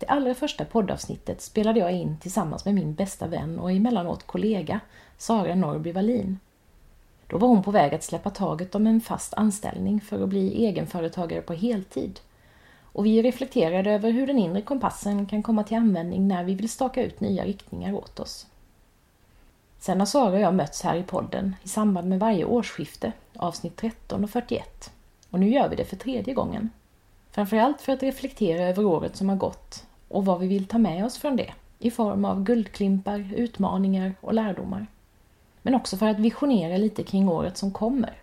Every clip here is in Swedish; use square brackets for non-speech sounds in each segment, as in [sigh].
Det allra första poddavsnittet spelade jag in tillsammans med min bästa vän och emellanåt kollega, Sara Norby Wallin. Då var hon på väg att släppa taget om en fast anställning för att bli egenföretagare på heltid. Och vi reflekterade över hur den inre kompassen kan komma till användning när vi vill staka ut nya riktningar åt oss. Sen har Sara och jag mötts här i podden i samband med varje årsskifte, avsnitt 13 och 41. Och nu gör vi det för tredje gången. Framförallt för att reflektera över året som har gått och vad vi vill ta med oss från det i form av guldklimpar, utmaningar och lärdomar. Men också för att visionera lite kring året som kommer.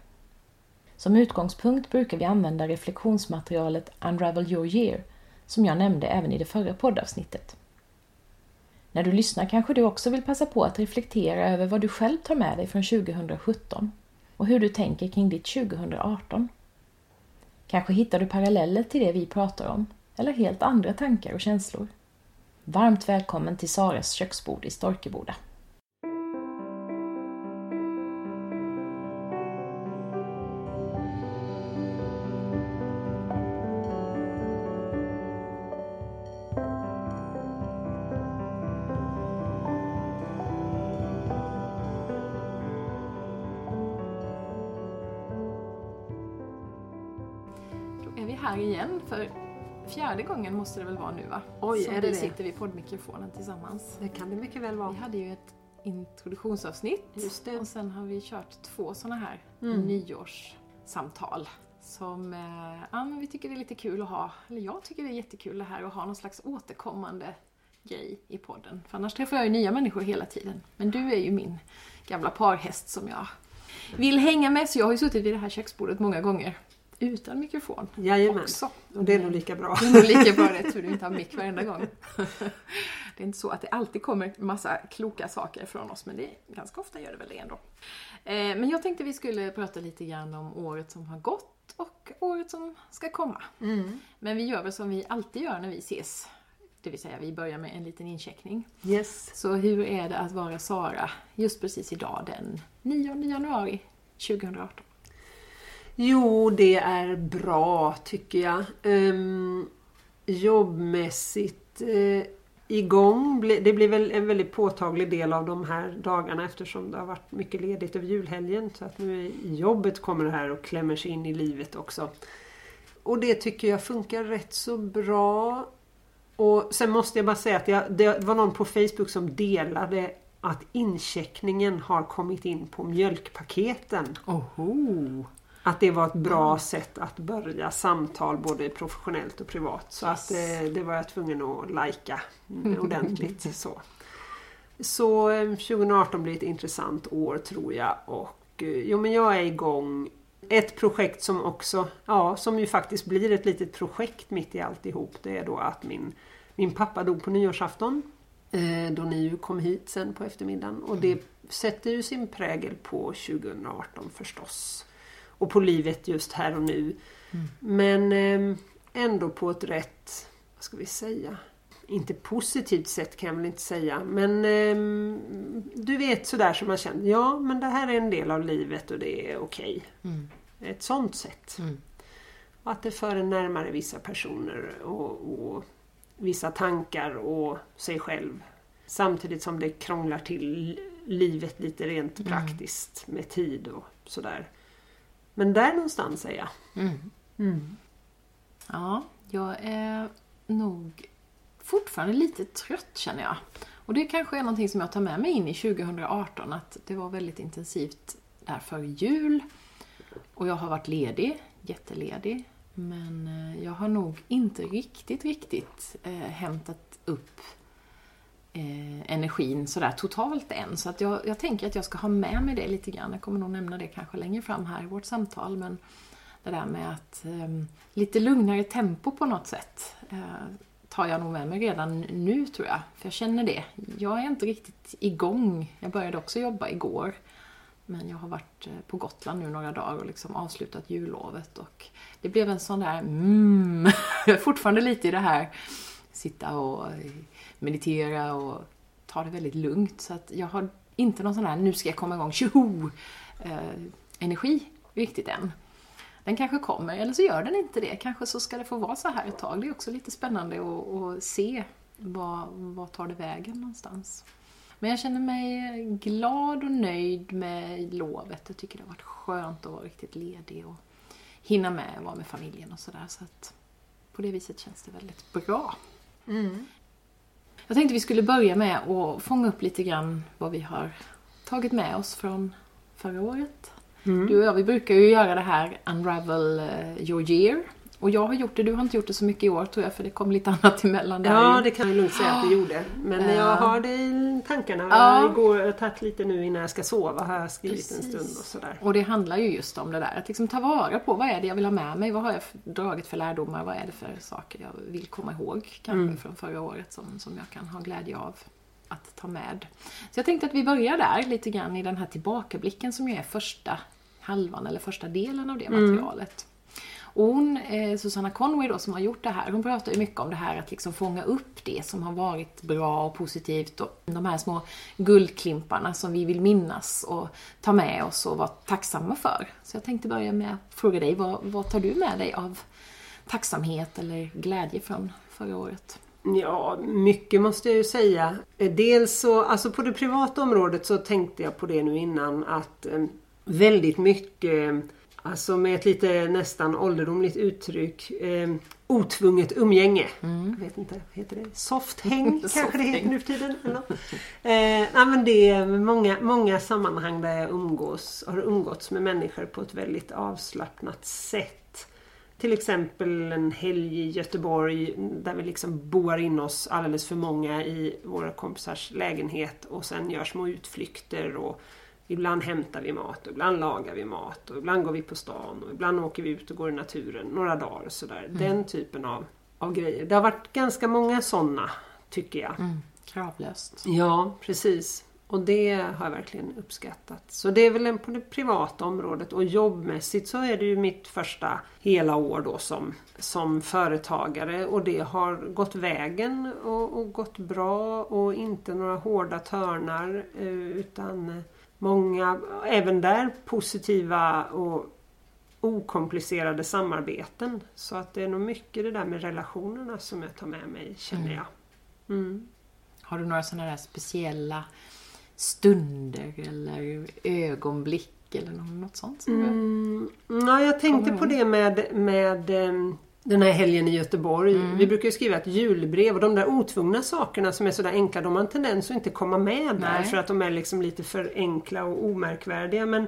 Som utgångspunkt brukar vi använda reflektionsmaterialet Unravel your year som jag nämnde även i det förra poddavsnittet. När du lyssnar kanske du också vill passa på att reflektera över vad du själv tar med dig från 2017 och hur du tänker kring ditt 2018. Kanske hittar du paralleller till det vi pratar om eller helt andra tankar och känslor. Varmt välkommen till Saras köksbord i Storkeboda. Då är vi här igen för fjärde gången måste det väl vara nu va? Oj, Som är det vi det? sitter vid poddmikrofonen tillsammans. Det kan det mycket väl Vi vara. hade ju ett introduktionsavsnitt Just det. och sen har vi kört två sådana här Mm. nyårssamtal som eh, ja, men vi tycker det är lite kul att ha, eller jag tycker det är jättekul det här att ha någon slags återkommande grej i podden. För annars träffar jag ju nya människor hela tiden. Men du är ju min gamla parhäst som jag vill hänga med så jag har ju suttit vid det här köksbordet många gånger utan mikrofon Jajamän. också. Och det är nog lika bra. [laughs] Det är nog lika bra [laughs] det, tur du inte har mick varenda gång. [laughs] Det är inte så att det alltid kommer massa kloka saker från oss, men det är, ganska ofta gör det väl det ändå. Eh, Men jag tänkte vi skulle prata lite grann om året som har gått och året som ska komma. Mm. Men vi gör väl som vi alltid gör när vi ses. Det vill säga, vi börjar med en liten incheckning. Yes. Så hur är det att vara Sara just precis idag den 9 januari 2018? Jo, det är bra tycker jag. Um, jobbmässigt uh, igång. Det blir väl en väldigt påtaglig del av de här dagarna eftersom det har varit mycket ledigt över julhelgen. Så att nu i jobbet kommer det här och klämmer sig in i livet också. Och det tycker jag funkar rätt så bra. Och sen måste jag bara säga att jag, det var någon på Facebook som delade att incheckningen har kommit in på mjölkpaketen. Oho! Att det var ett bra sätt att börja samtal både professionellt och privat. Så Yes. att eh, det var jag tvungen att lajka mm, [laughs] ordentligt. så. så eh, 2018 blir ett intressant år tror jag. Och eh, jo, men jag är igång. Ett projekt som också, ja, som ju faktiskt blir ett litet projekt mitt i alltihop. Det är då att min, min pappa dog på nyårsafton. Eh, då ni ju kom hit sen på eftermiddagen. Och det sätter ju sin prägel på 2018 förstås. Och på livet just här och nu. Men eh, ändå på ett rätt, vad ska vi säga? Inte positivt sätt kan jag väl inte säga. Men eh, du vet sådär som man känner, ja men det här är en del av livet och det är okej. Mm. Ett sånt sätt. Mm. Och att det för en närmare vissa personer och, och vissa tankar och sig själv. Samtidigt som det krånglar till livet lite rent Mm. praktiskt med tid och sådär. Men där någonstans är jag. Mm. Ja, jag är nog fortfarande lite trött känner jag. Och det kanske är någonting som jag tar med mig in i 2018, att det var väldigt intensivt där före jul. Och jag har varit ledig, jätteledig. Men eh, jag har nog inte riktigt, riktigt eh, hämtat upp eh, energin sådär totalt än. Så att jag, jag tänker att jag ska ha med mig det lite grann. Jag kommer nog nämna det kanske längre fram här i vårt samtal. Men det där med att eh, lite lugnare tempo på något sätt. Eh, tar jag nog med mig redan nu tror jag. För jag känner det. Jag är inte riktigt igång. Jag började också jobba igår. Men jag har varit eh, på Gotland nu några dagar och liksom avslutat jullovet och det blev en sån där mm, [laughs] jag är fortfarande lite i det här sitta och meditera och ta det väldigt lugnt så att jag har inte någon sån här nu ska jag komma igång, tjoho! Eh, energi riktigt än. Den kanske kommer, eller så gör den inte det. Kanske så ska det få vara så här ett tag. Det är också lite spännande att, att se vad, vad tar det vägen någonstans. Men jag känner mig glad och nöjd med lovet. Jag tycker det har varit skönt att vara riktigt ledig och hinna med att vara med familjen och sådär. Så att på det viset känns det väldigt bra. Mm. Jag tänkte vi skulle börja med att fånga upp lite grann vad vi har tagit med oss från förra året. Mm. Du och jag, vi brukar ju göra det här Unravel eh, your year. Och jag har gjort det, du har inte gjort det så mycket i år tror jag för det kom lite [laughs] annat emellan där Ja, ju. det kan jag lugnt säga att det gjorde. Men Ja. jag har det i tankarna. Ja. Igår, jag har tagit lite nu innan jag ska sova har jag skrivit en Precis. stund och sådär. Och det handlar ju just om det där, att liksom ta vara på vad är det jag vill ha med mig, vad har jag dragit för lärdomar, vad är det för saker jag vill komma ihåg kanske Mm. från förra året som, som jag kan ha glädje av att ta med. Så jag tänkte att vi börjar där lite grann i den här tillbakablicken som ju är första halvan eller första delen av det Mm. Och hon, eh, Susanna Conway då, som har gjort det här, hon pratar ju mycket om det här att liksom fånga upp det som har varit bra och positivt och de här små guldklimparna som vi vill minnas och ta med oss och vara tacksamma för. Så jag tänkte börja med att fråga dig, vad, vad tar du med dig av tacksamhet eller glädje från förra året? Ja, mycket måste jag ju säga. Eh, dels så, alltså på det privata området så tänkte jag på det nu innan att eh, väldigt mycket, alltså med ett lite nästan ålderdomligt uttryck, eh, otvunget umgänge. Jag vet inte, heter det softhäng [laughs] kanske det heter nu för tiden? Eller? Eh, nej, men det är många, många sammanhang där jag umgås, har umgåtts med människor på ett väldigt avslappnat sätt. Till exempel en helg i Göteborg där vi liksom boar in oss alldeles för många i våra kompisars lägenhet och sen gör små utflykter och ibland hämtar vi mat och ibland lagar vi mat och ibland går vi på stan och ibland åker vi ut och går i naturen några dagar och sådär. Den typen av, av grejer. Det har varit ganska många sådana tycker jag. Mm, kravlöst. Ja, precis. Och det har jag verkligen uppskattat. Så det är väl en på det privata området och jobbmässigt så är det ju mitt första hela år då som, som företagare och det har gått vägen och, och gått bra och inte några hårda törnar eh, utan många, även där positiva och okomplicerade samarbeten. Så att det är nog mycket det där med relationerna som jag tar med mig känner Mm. jag. Mm. Har du några sådana där speciella stunder eller ögonblick eller nå- något sånt? Som. Mm, ja, jag tänkte på det med, med em, den här helgen i Göteborg. Mm. Vi brukar ju skriva ett julbrev och de där otvungna sakerna som är sådär enkla, de har en tendens att inte komma med där Nej. för att de är liksom lite för enkla och omärkvärdiga. Men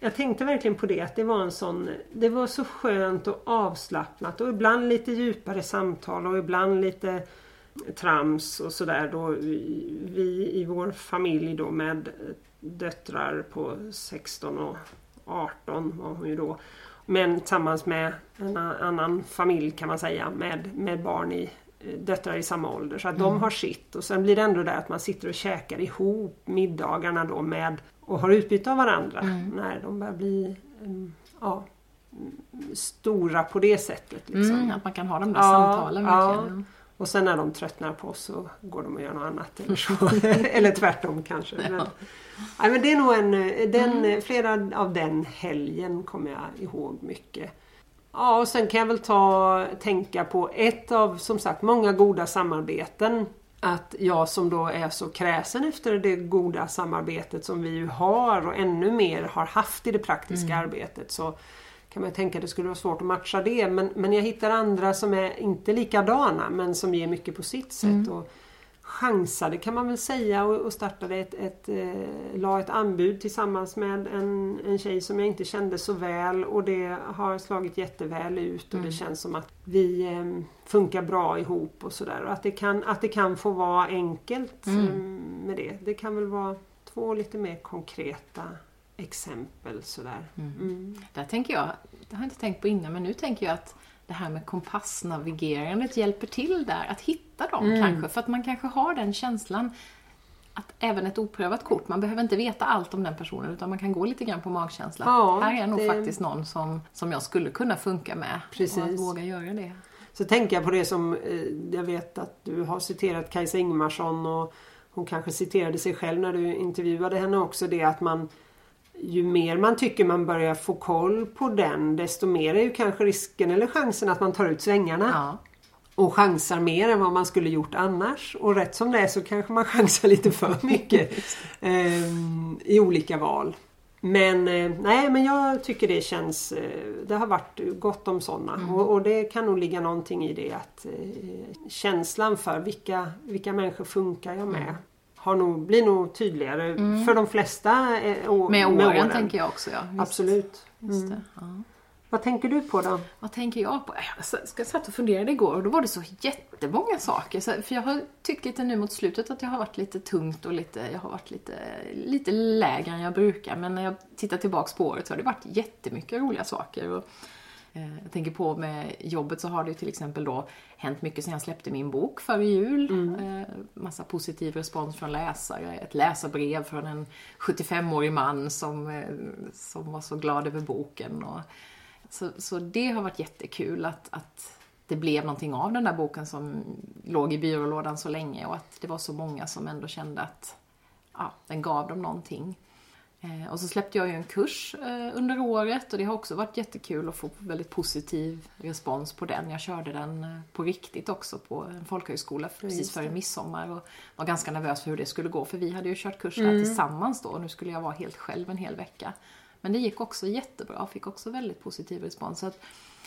jag tänkte verkligen på det, att det var en sån, det var så skönt och avslappnat och ibland lite djupare samtal och ibland lite trams och sådär då vi, i vår familj då med döttrar på 16 och 18 var hon ju då. Men tillsammans med en annan familj kan man säga med, med barn i eh, döttrar i samma ålder. Så att de har sitt och sen blir det ändå det att man sitter och käkar ihop middagarna då med och har utbyte av varandra när de börjar bli em, ja, mm, stora på det sättet. Liksom. Mm, att man kan ha de där Ja, samtalen ja. Och sen när de tröttnar på oss så går de och gör något annat. Eller, så. [laughs] eller tvärtom kanske. Men, nej, men det är nog en, den, flera av den helgen kommer jag ihåg mycket. Ja, och sen kan jag väl ta, tänka på ett av, som sagt, många goda samarbeten. Att jag som då är så kräsen efter det goda samarbetet som vi ju har och ännu mer har haft i det praktiska arbetet så kan man tänka att det skulle vara svårt att matcha det. Men, men jag hittar andra som är inte likadana men som ger mycket på sitt sätt. Och chansade kan man väl säga och, och startade ett, ett, eh, la ett anbud tillsammans med en, en tjej som jag inte kände så väl och det har slagit jätteväl ut och det känns som att vi eh, funkar bra ihop och sådär. Och att det, kan, att det kan få vara enkelt eh, med det. Det kan väl vara två lite mer konkreta exempel sådär. Mm. Där tänker jag, det har jag inte tänkt på innan, men nu tänker jag att det här med kompassnavigerandet hjälper till där, att hitta dem kanske. För att man kanske har den känslan att även ett oprövat kort, man behöver inte veta allt om den personen utan man kan gå lite grann på magkänsla. Ja, här är nog det- faktiskt någon som, som jag skulle kunna funka med. Och Precis. att våga göra det. Så tänker jag på det som eh, jag vet att du har citerat Kajsa Ingmarsson och hon kanske citerade sig själv när du intervjuade henne också det att man ju mer man tycker man börjar få koll på den desto mer är ju kanske risken eller chansen att man tar ut svängarna. Ja. och chansar mer än vad man skulle gjort annars. Och rätt som det är så kanske man chansar lite för [laughs] mycket ehm, i olika val. Men eh, nej, men jag tycker det känns... Eh, det har varit gott om sådana. Och, och det kan nog ligga någonting i det att eh, känslan för vilka, vilka människor funkar jag med har nog, blir nog tydligare för de flesta eh, å- Med åren, tänker jag också. Ja. Just, Absolut. Just det, ja. Vad tänker du på då? Vad tänker jag på? Jag satt och funderade igår och då var det så jättemånga saker. För jag har tyckt lite nu mot slutet att jag har varit lite tungt och lite, jag har varit lite, lite lägre än jag brukar. Men när jag tittar tillbaks på året så har det varit jättemycket roliga saker. Och, jag tänker på med jobbet så har det ju till exempel då hänt mycket sen jag släppte min bok före jul. Eh, massa positiv respons från läsare. Ett läsarbrev från en 75-årig man som, eh, som var så glad över boken. Och, så, så det har varit jättekul att, att det blev någonting av den där boken som låg i byrålådan så länge och att det var så många som ändå kände att ja, den gav dem någonting. Eh, och så släppte jag ju en kurs eh, under året och det har också varit jättekul att få väldigt positiv respons på den. Jag körde den eh, på riktigt också på en folkhögskola precis före midsommar och var ganska nervös för hur det skulle gå för vi hade ju kört kurs här tillsammans då och nu skulle jag vara helt själv en hel vecka. Men det gick också jättebra, fick också väldigt positiv respons. Så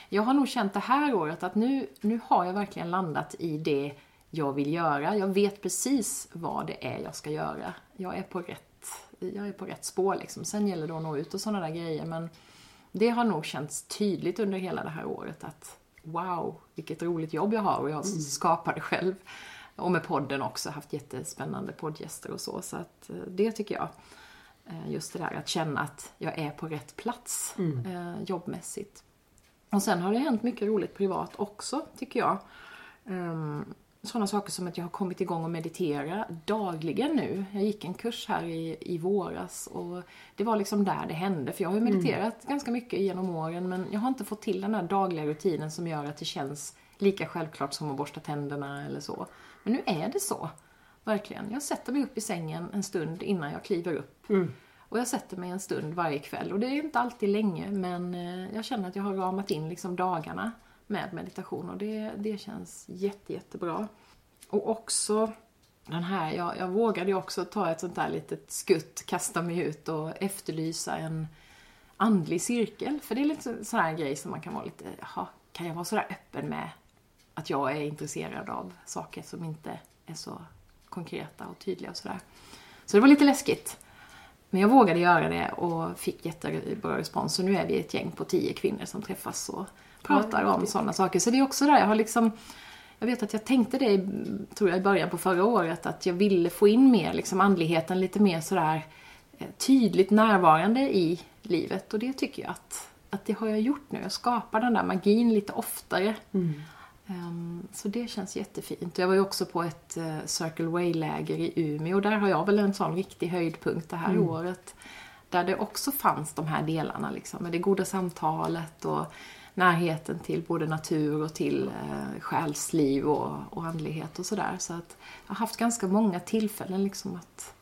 jag har nog känt det här året att nu, nu har jag verkligen landat i det jag vill göra. Jag vet precis vad det är jag ska göra. Jag är på rätt, jag är på rätt spår liksom. Sen gäller det att nå ut och sådana där grejer. Men det har nog känts tydligt under hela det här året att wow, vilket roligt jobb jag har och jag skapar det själv. Och med podden också, haft jättespännande poddgäster och så. Så att eh, det tycker jag. Eh, Just det där att känna att jag är på rätt plats eh, jobbmässigt. Och sen har det hänt mycket roligt privat också, tycker jag. Sådana saker som att jag har kommit igång och meditera dagligen nu. Jag gick en kurs här i, i våras och det var liksom där det hände. För jag har ju mediterat ganska mycket genom åren men jag har inte fått till den här dagliga rutinen som gör att det känns lika självklart som att borsta tänderna eller så. Men nu är det så. Verkligen. Jag sätter mig upp i sängen en stund innan jag kliver upp. Och jag sätter mig en stund varje kväll och det är inte alltid länge men eh, jag känner att jag har ramat in liksom dagarna med meditation och det, det känns jätte, jättebra. Och också den här, jag, jag vågade ju också ta ett sånt där litet skutt, kasta mig ut och efterlysa en andlig cirkel. För det är lite sån här grej som man kan vara lite, jaha, kan jag vara sådär öppen med att jag är intresserad av saker som inte är så konkreta och tydliga och sådär. Så det var lite läskigt. Men jag vågade göra det och fick jättebra respons. Så nu är vi ett gäng på tio kvinnor som träffas och pratar om sådana saker. Så det är också där, jag har liksom jag vet att jag tänkte det, tror jag, i början på förra året, att jag ville få in mer liksom andligheten lite mer sådär eh, tydligt närvarande i livet. Och det tycker jag att, att det har jag gjort nu. Jag skapar den där magin lite oftare. Ehm, Så det känns jättefint. Jag var ju också på ett eh, Circle Way-läger i Umeå och där har jag väl en sån riktig höjdpunkt det här året. Där det också fanns de här delarna liksom, med det goda samtalet och närheten till både natur och till eh, själsliv och, och andlighet och sådär. Så att jag har haft ganska många tillfällen liksom att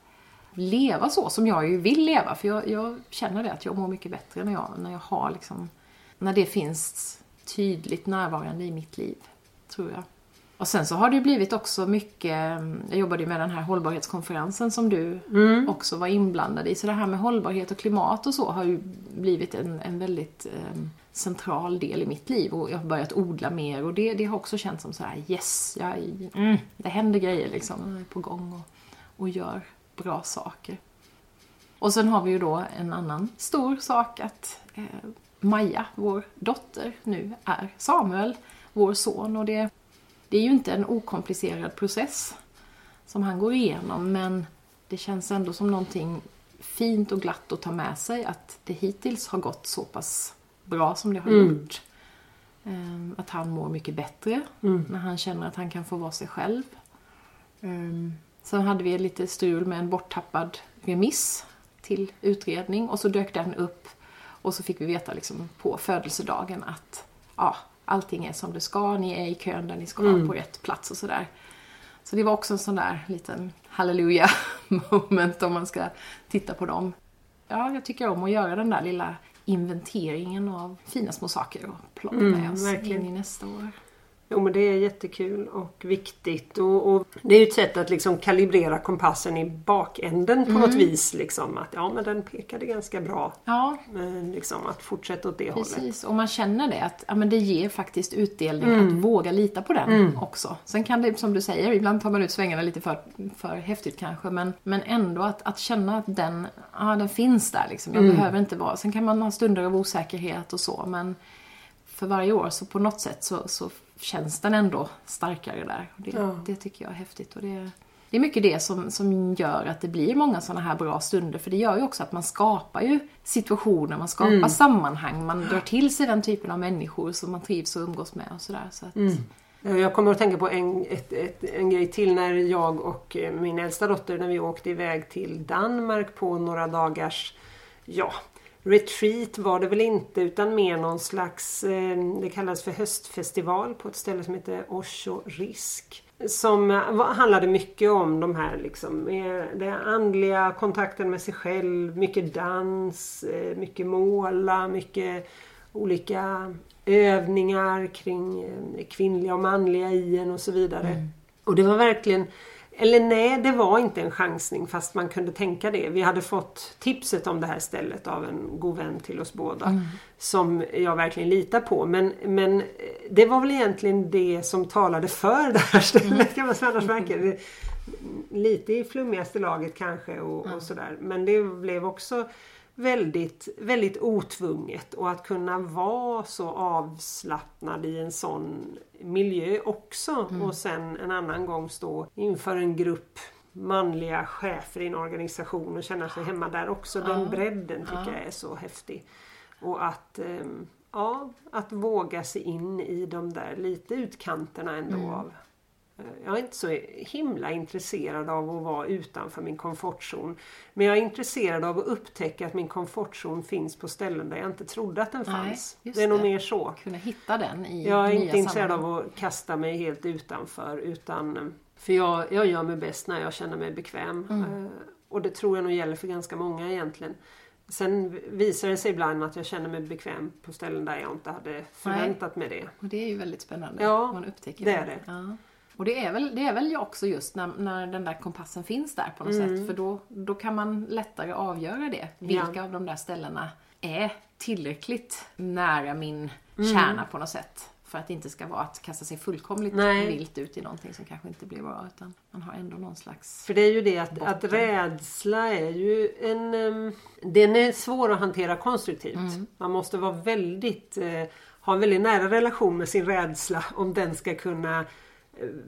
leva så som jag ju vill leva. För jag, jag känner det att jag mår mycket bättre när jag, när jag har liksom, när det finns tydligt närvarande i mitt liv, tror jag. Och sen så har det ju blivit också mycket, jag jobbade ju med den här hållbarhetskonferensen som du också var inblandad i. Så det här med hållbarhet och klimat och så har ju blivit en, en väldigt eh, central del i mitt liv. Och jag har börjat odla mer och det, det har också känts som så här: yes, jag, mm, det händer grejer liksom. Jag är på gång och, och gör bra saker. Och sen har vi ju då en annan stor sak att eh, Maja, vår dotter, nu är Samuel, vår son. Och det, det är ju inte en okomplicerad process som han går igenom men det känns ändå som någonting fint och glatt att ta med sig att det hittills har gått så pass bra som det har gjort. Ehm, Att han mår mycket bättre när han känner att han kan få vara sig själv. Ehm, Sen hade vi lite strul med en borttappad remiss till utredning och så dök den upp och så fick vi veta liksom på födelsedagen att ja, allting är som det ska, ni är i kön där ni ska vara på rätt plats och sådär. Så det var också en sån där liten halleluja [laughs] moment om man ska titta på dem. Ja, jag tycker om att göra den där lilla inventeringen av fina små saker och plocka med oss verkligen. in i nästa år. Jo men det är jättekul och viktigt. Och, och Det är ju ett sätt att liksom kalibrera kompassen i bakänden på något vis. Liksom, att ja men den pekade ganska bra. Ja, Men liksom att fortsätta åt det hållet. Precis, och man känner det att ja, men det ger faktiskt utdelning att våga lita på den också. Sen kan det, som du säger, ibland tar man ut svängarna lite för, för häftigt kanske, men, men ändå att, att känna att den, ja, den finns där liksom. Jag behöver inte vara, sen kan man ha stunder av osäkerhet och så, men för varje år så på något sätt så, så känns den ändå starkare där. Det, Ja. det tycker jag är häftigt. Och det, det är mycket det som, som gör att det blir många sådana här bra stunder. För det gör ju också att man skapar ju situationer, man skapar sammanhang, man drar till sig den typen av människor som man trivs och umgås med och sådär. Så att, Eh, Jag kommer att tänka på en, ett, ett, en grej till när jag och eh, min äldsta dotter när vi åkte iväg till Danmark på några dagars, ja, retreat var det väl inte utan mer någon slags, eh, det kallas för höstfestival på ett ställe som heter Osho Risk. Som eh, handlade mycket om de här liksom, eh, det andliga kontakten med sig själv, mycket dans, mycket måla, mycket olika övningar kring kvinnliga och manliga i en och så vidare. Och det var verkligen, eller nej det var inte en chansning fast man kunde tänka det. Vi hade fått tipset om det här stället av en god vän till oss båda. Som jag verkligen litar på. Men, men eh, det var väl egentligen det som talade för det här stället kan man säga. Annars verkar lite i flummigaste laget kanske och, och sådär. Men det blev också väldigt, väldigt otvunget. Och att kunna vara så avslappnad i en sån miljö också. Och sen en annan gång stå inför en grupp manliga chefer i en organisation och känna sig hemma där också. Den bredden tycker jag är så häftig. Och att, ehm, ja, att våga sig in i de där lite utkanterna ändå av Eh, jag är inte så himla intresserad av att vara utanför min komfortzon. Men jag är intresserad av att upptäcka att min komfortzon finns på ställen där jag inte trodde att den Nej, fanns. det är nog det. mer så. kunna hitta den i Jag är nya inte intresserad sammanhang. av att kasta mig helt utanför. Utan, för jag, jag gör mig bäst när jag känner mig bekväm. Mm. Eh, Och det tror jag nog gäller för ganska många egentligen. Sen visar det sig ibland att jag känner mig bekväm på ställen där jag inte hade förväntat mig det. Och det är ju väldigt spännande. Ja, man upptäcker det är det. Ja. Och det är väl, det är väl också just när, när den där kompassen finns där på något Mm. sätt. För då, då kan man lättare avgöra det. Vilka Ja. av de där ställena är tillräckligt nära min Mm. kärna på något sätt. För att det inte ska vara att kasta sig fullkomligt Nej. vilt ut i någonting som kanske inte blir bra. Utan man har ändå någon slags... För det är ju det att, att rädsla är ju en... em, Den är svår att hantera konstruktivt. Man måste vara väldigt... eh, Ha en väldigt nära relation med sin rädsla om den ska kunna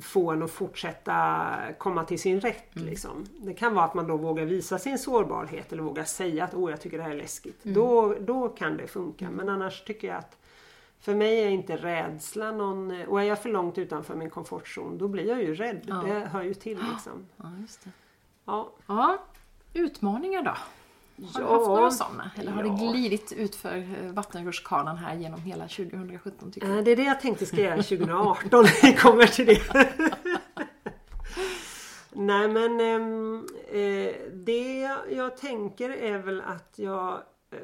få en att fortsätta komma till sin rätt. Liksom. Det kan vara att man då vågar visa sin sårbarhet eller vågar säga att åh jag tycker det här är läskigt. Då, då kan det funka. Men annars tycker jag att för mig är inte rädsla någon... Och är jag för långt utanför min komfortzon då blir jag ju rädd. Ja. Det hör ju till liksom. Ja, just det. Ja, Ja, utmaningar då? Har du haft några sådana? Eller har ja. det glidit ut för eh, vattenrutschkanan här genom hela 2017 tycker du? Eh, det är det jag tänkte ska göra 2018 när vi kommer till det. [laughs] Nej men ehm, eh, det jag, tänker är väl att jag eh,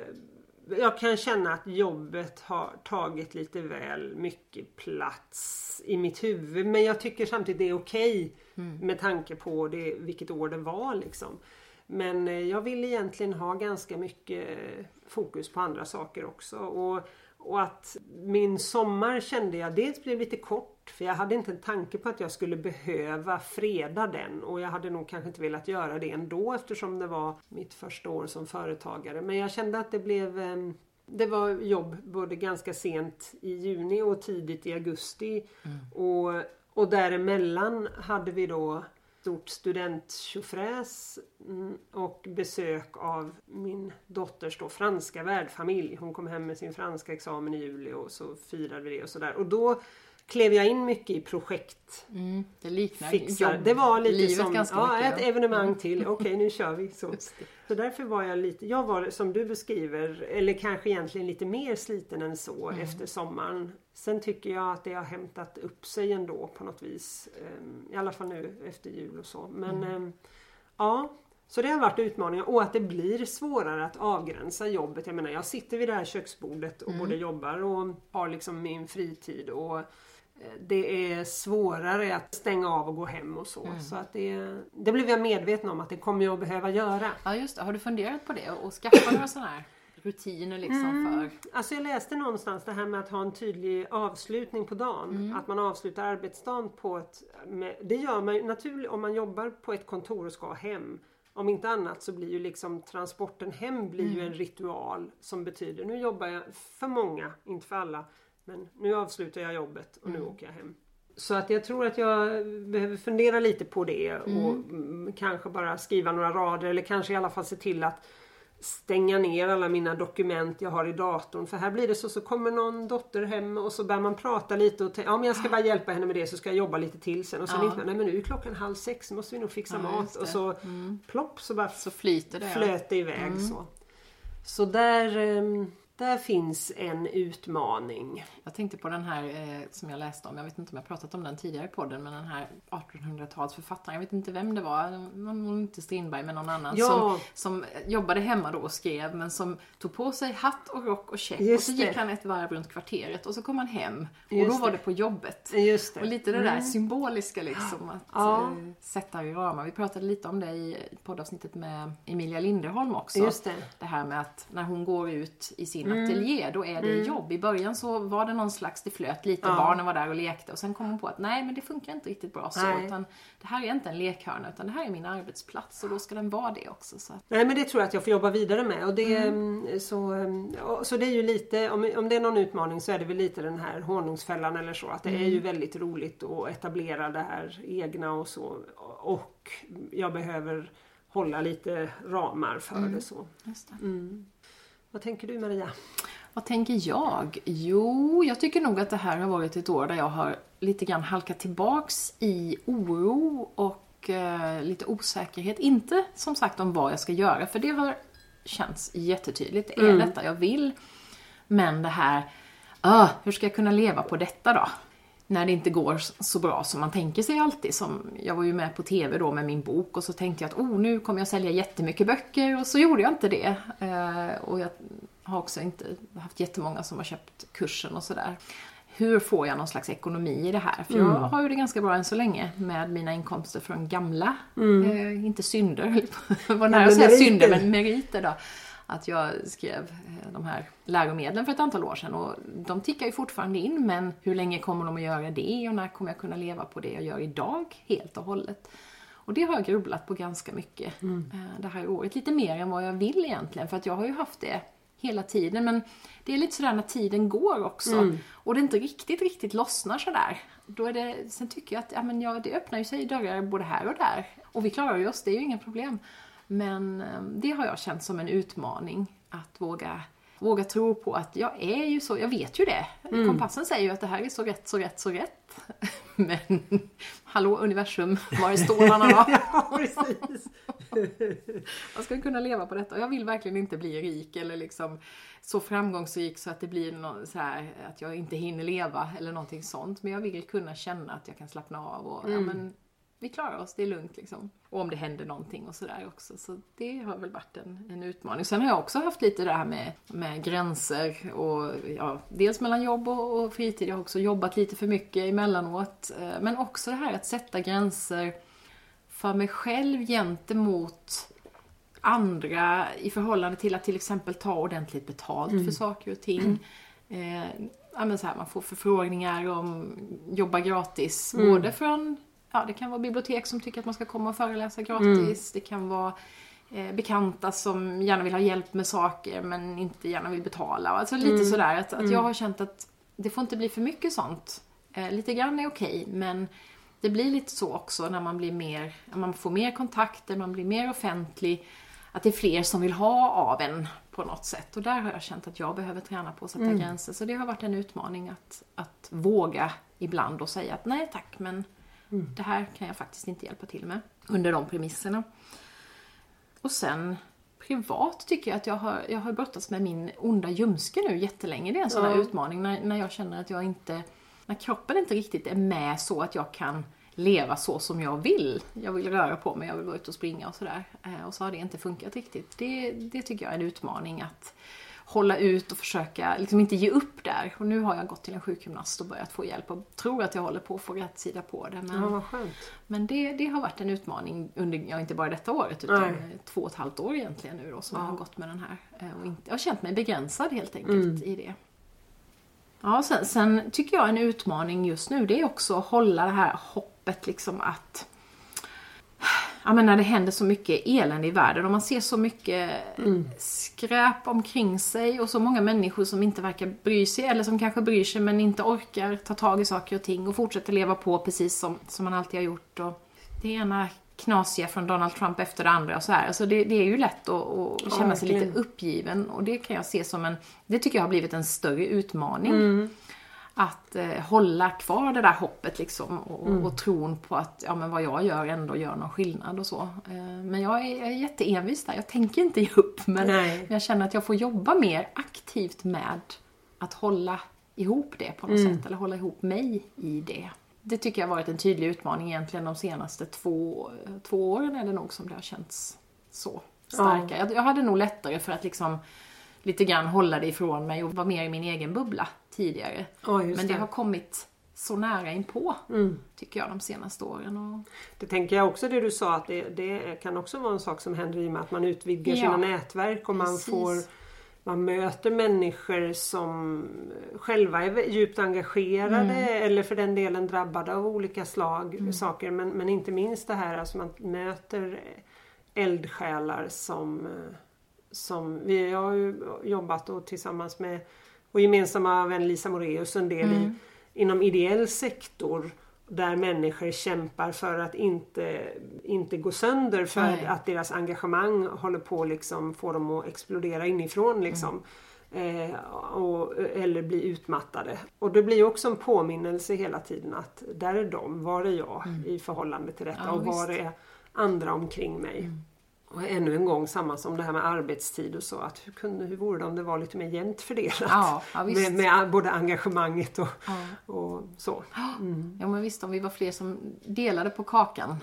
jag kan känna att jobbet har tagit lite väl mycket plats i mitt huvud. Men jag tycker samtidigt det är okej med tanke på det, vilket år det var. Liksom. Men eh, jag vill egentligen ha ganska mycket fokus på andra saker också. Och, och att min sommar kände jag dels blev lite kort för jag hade inte en tanke på att jag skulle behöva freda den och jag hade nog kanske inte velat göra det ändå eftersom det var mitt första år som företagare. Men jag kände att det blev em, det var jobb både ganska sent i juni och tidigt i augusti. Och, och däremellan hade vi då stort studenttjofräs mm, och besök av min dotters då franska värdfamilj. Hon kom hem med sin franska examen i juli och så firade vi det och sådär. Och då klev jag in mycket i projekt. Mm, det liknar fixar. jobb, Det var lite livet som ja, mycket. ett ja. evenemang till. Okej, nu kör vi. Så. Så därför var jag lite, jag var som du beskriver, eller kanske egentligen lite mer sliten än så Mm. efter sommaren. Sen tycker jag att det har hämtat upp sig ändå på något vis. Ehm, I alla fall nu efter jul och så. Men Mm. ehm, ja, så det har varit utmaningar och att det blir svårare att avgränsa jobbet. Jag menar jag sitter vid det här köksbordet och Mm. både jobbar och har liksom min fritid och eh, det är svårare att stänga av och gå hem och så. Mm. Så att det, det blev jag medveten om att det kommer jag att behöva göra. Ja, just det. Har du funderat på det och skaffa några sådana här rutiner liksom för... Alltså jag läste någonstans det här med att ha en tydlig avslutning på dagen. Mm. Att man avslutar arbetsdagen på ett... Med, det gör man ju naturligt om man jobbar på ett kontor och ska hem. Om inte annat så blir ju liksom transporten hem blir Mm. ju en ritual som betyder nu jobbar jag för många, inte för alla. Men nu avslutar jag jobbet och nu Mm. åker jag hem. Så att jag tror att jag behöver fundera lite på det och mm, kanske bara skriva några rader eller kanske i alla fall se till att stänga ner alla mina dokument jag har i datorn. För här blir det så, så kommer någon dotter hem och så börjar man prata lite och ja men jag ska bara hjälpa henne med det så ska jag jobba lite till sen. Och sen Ja. inte, nej men nu är klockan halv sex, nu måste vi nog fixa Ja, mat. Och så Mm. plopp så bara Så flyter det. flöt det iväg så. Så där, ehm, där finns en utmaning. Jag tänkte på den här eh, som jag läste om, jag vet inte om jag pratat om den tidigare i podden, men den här 1800-talsförfattaren, jag vet inte vem det var, nog inte Strindberg men någon annan, Ja. som, som jobbade hemma då och skrev, men som tog på sig hatt och rock och käpp Just och så gick det. han ett varv runt kvarteret och så kom han hem och Just då var det. på jobbet. Just det. Och lite det där symboliska liksom, att Ja. eh, sätta i ramar. Vi pratade lite om det i poddavsnittet med Emilia Linderholm också. Just det. Det här med att när hon går ut i sin ateljé, då är det jobb. I början så var det någon slags, det flöt lite, Ja. barnen var där och lekte och sen kom hon på att nej men det funkar inte riktigt bra så. Nej. Utan det här är inte en lekhörna utan det här är min arbetsplats och då ska den vara det också. Så Nej men det tror jag att jag får jobba vidare med. Och det, mm, så, mm, så det är ju lite, om, om det är någon utmaning så är det väl lite den här honungsfällan eller så. Att det är ju väldigt roligt att etablera det här egna och så. Och jag behöver hålla lite ramar för det så. det. Vad tänker du Maria? Vad tänker jag? Jo, jag tycker nog att det här har varit ett år där jag har lite grann halkat tillbaks i oro och eh, lite osäkerhet. Inte som sagt om vad jag ska göra, för det har känts jättetydligt. Det är detta jag vill. Men det här, ah, hur ska jag kunna leva på detta då? När det inte går så bra som man tänker sig alltid. Som, jag var ju med på TV då med min bok och så tänkte jag att oh, nu kommer jag sälja jättemycket böcker och så gjorde jag inte det. Eh, och jag har också inte haft jättemånga som har köpt kursen och sådär. Hur får jag någon slags ekonomi i det här? För jag har ju det ganska bra än så länge med mina inkomster från gamla, eh, inte synder, [laughs] var nära att säga synder, men meriter då. Att jag skrev eh, de här läromedlen för ett antal år sedan och de tickar ju fortfarande in men hur länge kommer de att göra det och när kommer jag kunna leva på det jag gör idag helt och hållet? Och det har jag grubblat på ganska mycket eh, det här året. Lite mer än vad jag vill egentligen för att jag har ju haft det hela tiden men det är lite sådär när tiden går också och det inte riktigt, riktigt lossnar sådär. Då är det, sen tycker jag att ja, men ja, det öppnar ju sig dörrar både här och där och vi klarar ju oss, det är ju inga problem. Men eh, det har jag känt som en utmaning att våga, våga tro på att jag är ju så, jag vet ju det. Kompassen säger ju att det här är så rätt, så rätt, så rätt. [laughs] Men hallå universum, var är stålarna då? Ja, precis. [laughs] Man ska kunna leva på detta. Och jag vill verkligen inte bli rik eller liksom så framgångsrik så att det blir nå- så här, att jag inte hinner leva eller någonting sånt. Men jag vill kunna känna att jag kan slappna av och ja, men vi klarar oss, det är lugnt liksom. Och om det händer någonting och sådär också. Så det har väl varit en, en utmaning. Sen har jag också haft lite det här med, med gränser och ja, dels mellan jobb och, och fritid. Jag har också jobbat lite för mycket emellanåt. Eh, Men också det här att sätta gränser för mig själv gentemot andra i förhållande till att till exempel ta ordentligt betalt för saker och ting. Eh, ja, men så här, man får förfrågningar om jobba gratis. Både från, ja det kan vara bibliotek som tycker att man ska komma och föreläsa gratis. Det kan vara eh, bekanta som gärna vill ha hjälp med saker men inte gärna vill betala. Alltså lite sådär att, att jag har känt att det får inte bli för mycket sånt. Eh, lite grann är okej men det blir lite så också när man blir mer, man får mer kontakter, man blir mer offentlig. Att det är fler som vill ha av en på något sätt. Och där har jag känt att jag behöver träna på att sätta Mm. gränser. Så det har varit en utmaning att, att våga ibland och säga att nej tack, men Mm. det här kan jag faktiskt inte hjälpa till med. Under de premisserna. Och sen privat tycker jag att jag har, jag har brottats med min onda ljumske nu jättelänge. Det är en sån här Ja. utmaning när, när jag känner att jag inte, när kroppen inte riktigt är med så att jag kan leva så som jag vill. Jag vill röra på mig, jag vill vara ute och springa och sådär. Eh, Och så har det inte funkat riktigt. Det, det tycker jag är en utmaning att hålla ut och försöka liksom inte ge upp där. Och nu har jag gått till en sjukgymnast och börjat få hjälp och tror att jag håller på att få rätt sida på det. Men, Ja, men det, det har varit en utmaning under, ja inte bara detta året utan Nej. två och ett halvt år egentligen nu då som Ja. jag har gått med den här. Eh, Och inte, jag har känt mig begränsad helt enkelt i det. Ja, sen, sen tycker jag en utmaning just nu det är också att hålla det här hoppet liksom att Ja men när det händer så mycket elände i världen och man ser så mycket skräp omkring sig och så många människor som inte verkar bry sig eller som kanske bryr sig men inte orkar ta tag i saker och ting och fortsätter leva på precis som, som man alltid har gjort. Och det ena knasiga från Donald Trump efter det andra och så här. Alltså det, det är ju lätt att, att känna sig verkligen. lite uppgiven och det kan jag se som en, det tycker jag har blivit en större utmaning. Att eh, hålla kvar det där hoppet liksom och, och tron på att ja, men vad jag gör ändå gör någon skillnad och så. Eh, men jag är, jag är jätteenvis där. Jag tänker inte ge upp men, Nej. jag känner att jag får jobba mer aktivt med att hålla ihop det på något sätt. Eller hålla ihop mig i det. Det tycker jag har varit en tydlig utmaning egentligen de senaste två, två åren är det nog som det har känts så starka. Jag, jag hade nog lättare för att liksom lite grann hålla det ifrån mig och vara mer i min egen bubbla tidigare. Just Men det har kommit så nära inpå, tycker jag, de senaste åren. Och... Det tänker jag också det du sa att det, det kan också vara en sak som händer i och med att man utvidgar Ja, sina nätverk och man precis. får man möter människor som själva är djupt engagerade Mm. eller för den delen drabbade av olika slag saker men, men inte minst det här alltså man möter eldsjälar som, eh, som vi har ju jobbat och tillsammans med vår gemensamma vän Lisa Moreus en del Mm. i, inom ideell sektor där människor kämpar för att inte, inte gå sönder för Nej. att deras engagemang håller på att liksom få dem att explodera inifrån. Liksom. Eh, och, eller bli utmattade. Och det blir också en påminnelse hela tiden att där är de, var är jag i förhållande till detta Ja, och var visst. är andra omkring mig. Och ännu en gång samma som det här med arbetstid och så. Att hur, kunde, hur vore det om det var lite mer jämnt fördelat? Ja, ja, med, med både engagemanget och, Ja. och så. Ja men visst, om vi var fler som delade på kakan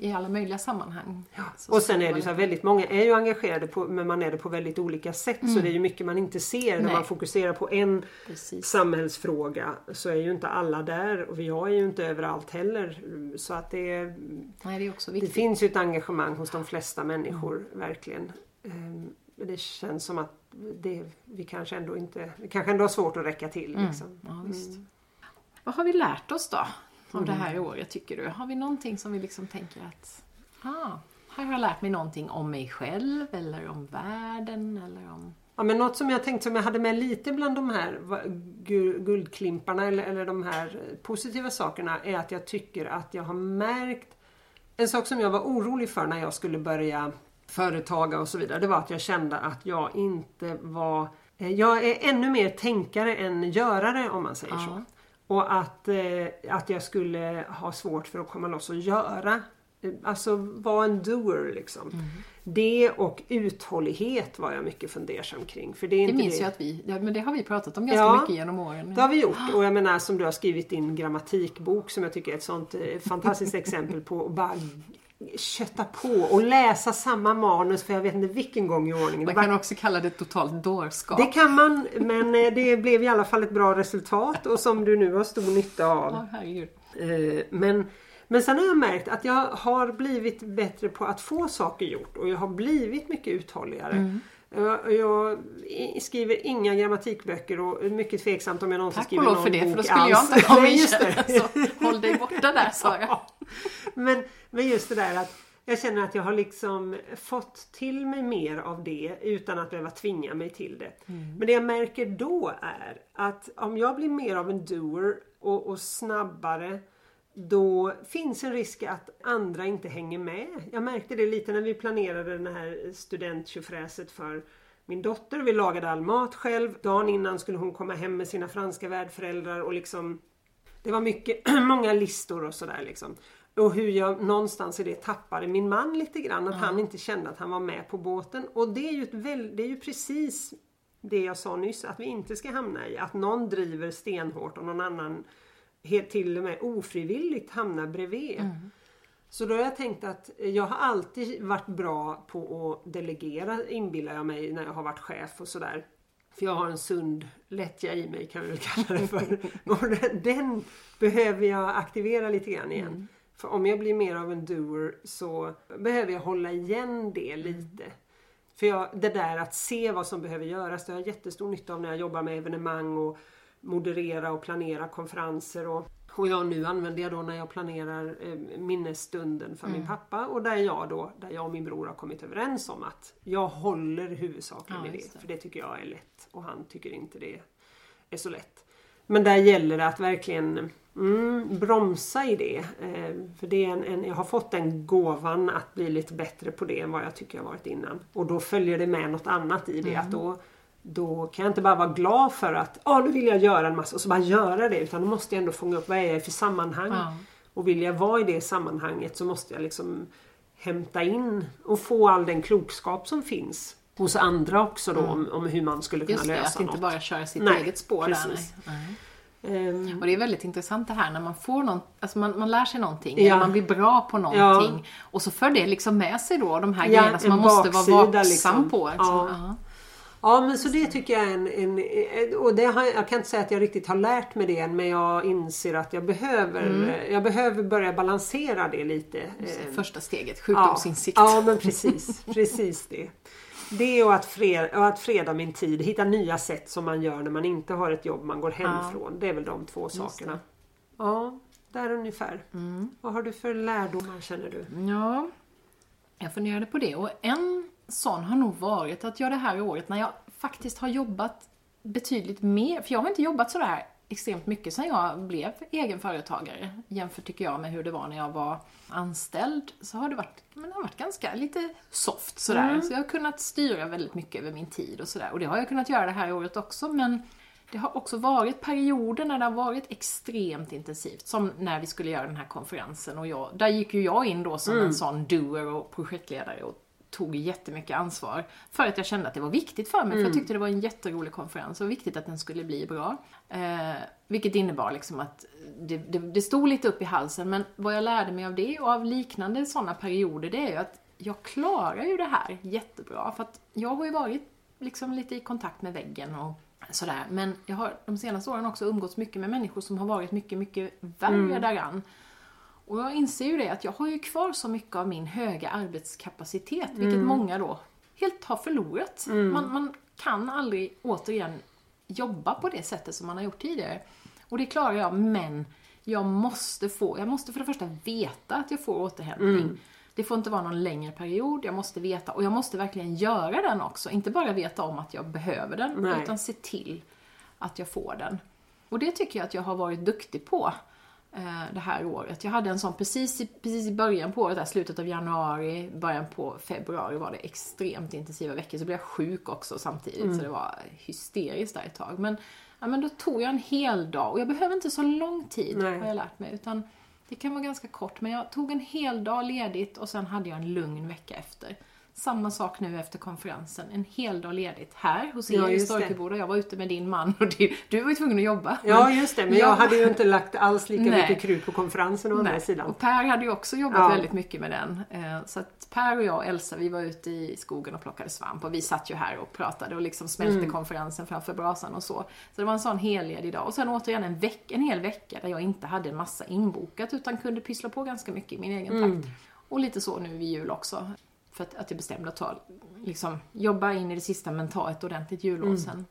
i alla möjliga sammanhang. Och sen är det ju så här, väldigt många är ju engagerade på, men man är det på väldigt olika sätt. Så det är ju mycket man inte ser. När Mm. Nej. man fokuserar på en Precis. samhällsfråga så är ju inte alla där och jag är ju inte överallt heller. Så att det, är- Nej, det är också det viktigt. finns ju ett engagemang hos de flesta människor, verkligen. Ehm, Men det känns som att det, vi kanske ändå inte, vi kanske ändå har svårt att räcka till. Liksom. Mm. Ja, visst. Vad har vi lärt oss då av det Mm. här året tycker du? Har vi någonting som vi liksom tänker att ah, här har jag lärt mig någonting om mig själv eller om världen eller om... Ja, men något som jag tänkte som jag hade med lite bland de här guldklimparna eller, eller de här positiva sakerna är att jag tycker att jag har märkt en sak som jag var orolig för när jag skulle börja företaga och så vidare. Det var att jag kände att jag inte var... eh, Jag är ännu mer tänkare än görare om man säger Ja. så. Och att, eh, att jag skulle ha svårt för att komma loss och göra. Alltså vara en doer liksom. Mm. Det och uthållighet var jag mycket fundersam kring. För det, är Det inte minns det. jag att vi, ja, men det har vi pratat om ganska Ja. mycket genom åren. Det har vi gjort [gasps] och jag menar som du har skrivit din grammatikbok som jag tycker är ett sånt eh, fantastiskt exempel på att bara kötta på och läsa samma manus för jag vet inte vilken gång i ordningen. Man kan också kalla det totalt dårskap. Det kan man, men eh, det blev i alla fall ett bra resultat och som du nu har stor nytta av. Eh, Men, men sen har jag märkt att jag har blivit bättre på att få saker gjort och jag har blivit mycket uthålligare. Mm. Jag, jag skriver inga grammatikböcker och är mycket tveksamt om jag någonsin Tack skriver någon för det, för bok då skulle jag alls. inte ha Nej, min just det. [laughs] Så håll dig borta där sa jag. [laughs] men, men just det där att jag känner att jag har liksom fått till mig mer av det utan att behöva tvinga mig till det. Mm. Men det jag märker då är att om jag blir mer av en doer och, och snabbare då finns en risk att andra inte hänger med. Jag märkte det lite när vi planerade det här studenttjofräset för min dotter. Vi lagade all mat själv. Dagen innan skulle hon komma hem med sina franska värdföräldrar och liksom Det var mycket, [clears throat] många listor och sådär liksom. Och hur jag någonstans i det tappade min man lite grann. Att han inte kände att han var med på båten. Och det är ju, väl, det är ju precis det jag sa nyss att vi inte ska hamna i. Att någon driver stenhårt och någon annan helt till och med ofrivilligt hamnar bredvid. Mm. Så då har jag tänkt att jag har alltid varit bra på att delegera inbillar jag mig när jag har varit chef och sådär. För jag har en sund lättja i mig kan vi väl kalla det för. [laughs] Den behöver jag aktivera lite grann igen. Mm. För om jag blir mer av en doer så behöver jag hålla igen det Mm. lite. För jag, det där att se vad som behöver göras, det har jag jättestor nytta av när jag jobbar med evenemang och moderera och planera konferenser. Och, och jag nu använder jag då när jag planerar eh, minnesstunden för Mm. min pappa och där jag då, där jag och min bror har kommit överens om att jag håller huvudsaken Ja, i det, det. För det tycker jag är lätt och han tycker inte det är så lätt. Men där gäller det att verkligen mm, bromsa i det. Eh, för det är en, en, jag har fått den gåvan att bli lite bättre på det än vad jag tycker jag varit innan. Och då följer det med något annat i det. Att då, då kan jag inte bara vara glad för att ah, nu vill jag göra en massa och så bara göra det. Utan då måste jag ändå fånga upp vad är jag för sammanhang. Ja. Och vill jag vara i det sammanhanget så måste jag liksom hämta in och få all den klokskap som finns hos andra också då om, om hur man skulle kunna Just det, lösa att inte något. bara köra sitt Nej, eget spår precis. där. Nej. Ehm, Och det är väldigt intressant det här när man får någon, alltså man, man lär sig någonting, Ja. eller man blir bra på någonting och så för det liksom med sig då de här Ja, grejerna som man måste baksida vara vaksam liksom. på. Liksom. Ja. Ja. Ja men så det tycker jag är en, en och det har, jag kan inte säga att jag riktigt har lärt mig det än men jag inser att jag behöver, jag behöver börja balansera det lite. Eh, Första steget, ja, sjukdomsinsikt. ja men precis, precis det. Det och att, freda, och att freda min tid, hitta nya sätt som man gör när man inte har ett jobb man går hem Ja. från. Det är väl de två sakerna. Ja, där ungefär. Vad har du för lärdomar känner du? Ja, jag funderade på det och en sån har nog varit att jag det här året när jag faktiskt har jobbat betydligt mer, för jag har inte jobbat sådär extremt mycket sedan jag blev egenföretagare jämfört tycker jag med hur det var när jag var anställd så har det varit, men det har varit ganska lite soft sådär. Så jag har kunnat styra väldigt mycket över min tid och sådär och det har jag kunnat göra det här året också men det har också varit perioder när det har varit extremt intensivt, som när vi skulle göra den här konferensen och jag, där gick ju jag in då som en sån doer och projektledare och tog jättemycket ansvar för att jag kände att det var viktigt för mig, för jag tyckte det var en jätterolig konferens och viktigt att den skulle bli bra. Eh, vilket innebar liksom att det, det, det stod lite upp i halsen, men vad jag lärde mig av det och av liknande sådana perioder, det är ju att jag klarar ju det här jättebra, för att jag har ju varit liksom lite i kontakt med väggen och sådär. Men jag har de senaste åren också umgåtts mycket med människor som har varit mycket, mycket värre däran. Och jag inser ju det att jag har ju kvar så mycket av min höga arbetskapacitet, vilket många då helt har förlorat. Man, man kan aldrig återigen jobba på det sättet som man har gjort tidigare. Och det klarar jag, men jag måste få, jag måste för det första veta att jag får återhämtning. Det får inte vara någon längre period, jag måste veta, och jag måste verkligen göra den också. Inte bara veta om att jag behöver den, Nej. utan se till att jag får den. Och det tycker jag att jag har varit duktig på det här året. Jag hade en sån precis i, precis i början på året, där, slutet av januari, början på februari var det extremt intensiva veckor. Så blev jag sjuk också samtidigt, så det var hysteriskt där ett tag. Men, ja, men då tog jag en hel dag, och jag behöver inte så lång tid Nej. har jag lärt mig. Utan det kan vara ganska kort, men jag tog en hel dag ledigt och sen hade jag en lugn vecka efter. Samma sak nu efter konferensen, en hel dag ledigt här hos er Ja, i. Storkeboda. Jag var ute med din man och du, du var ju tvungen att jobba. Ja just det, men jag hade ju inte lagt alls lika Nej. mycket krut på konferensen å andra sidan. Och Per hade ju också jobbat Ja. väldigt mycket med den. Eh, Så att Per och jag och Elsa, vi var ute i skogen och plockade svamp och vi satt ju här och pratade och liksom smälte Mm. konferensen framför brasan och så. Så det var en sån helledig dag. Och sen återigen en, veck, en hel vecka där jag inte hade en massa inbokat utan kunde pyssla på ganska mycket i min egen Mm. takt. Och lite så nu vid jul också. För att, att jag bestämde att ta, liksom, jobba in i det sista men ta ett ordentligt jullov Mm. sen.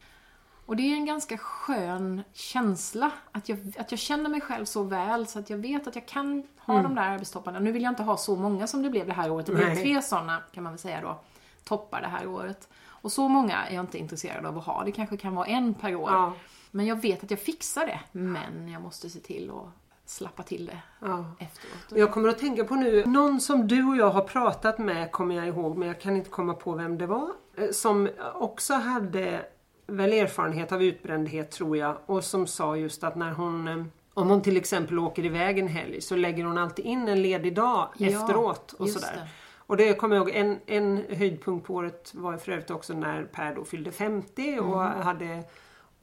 Och det är en ganska skön känsla. Att jag, att jag känner mig själv så väl så att jag vet att jag kan ha de där arbetstopparna. Nu vill jag inte ha så många som det blev det här året. Det blev Nej. tre sådana, kan man väl säga då, toppar det här året. Och så många är jag inte intresserad av att ha. Det kanske kan vara en per år. Ja. Men jag vet att jag fixar det. Men jag måste se till att slappa till det Ja. efteråt. Jag kommer att tänka på nu, någon som du och jag har pratat med kommer jag ihåg, men jag kan inte komma på vem det var. eh, Som också hade väl erfarenhet av utbrändhet tror jag och som sa just att när hon eh, om hon till exempel åker iväg en helg så lägger hon alltid in en ledig dag Ja, efteråt. Och sådär. det. Och det kommer jag ihåg, en, en höjdpunkt på året var för övrigt också när Per då fyllde 50 och Mm. hade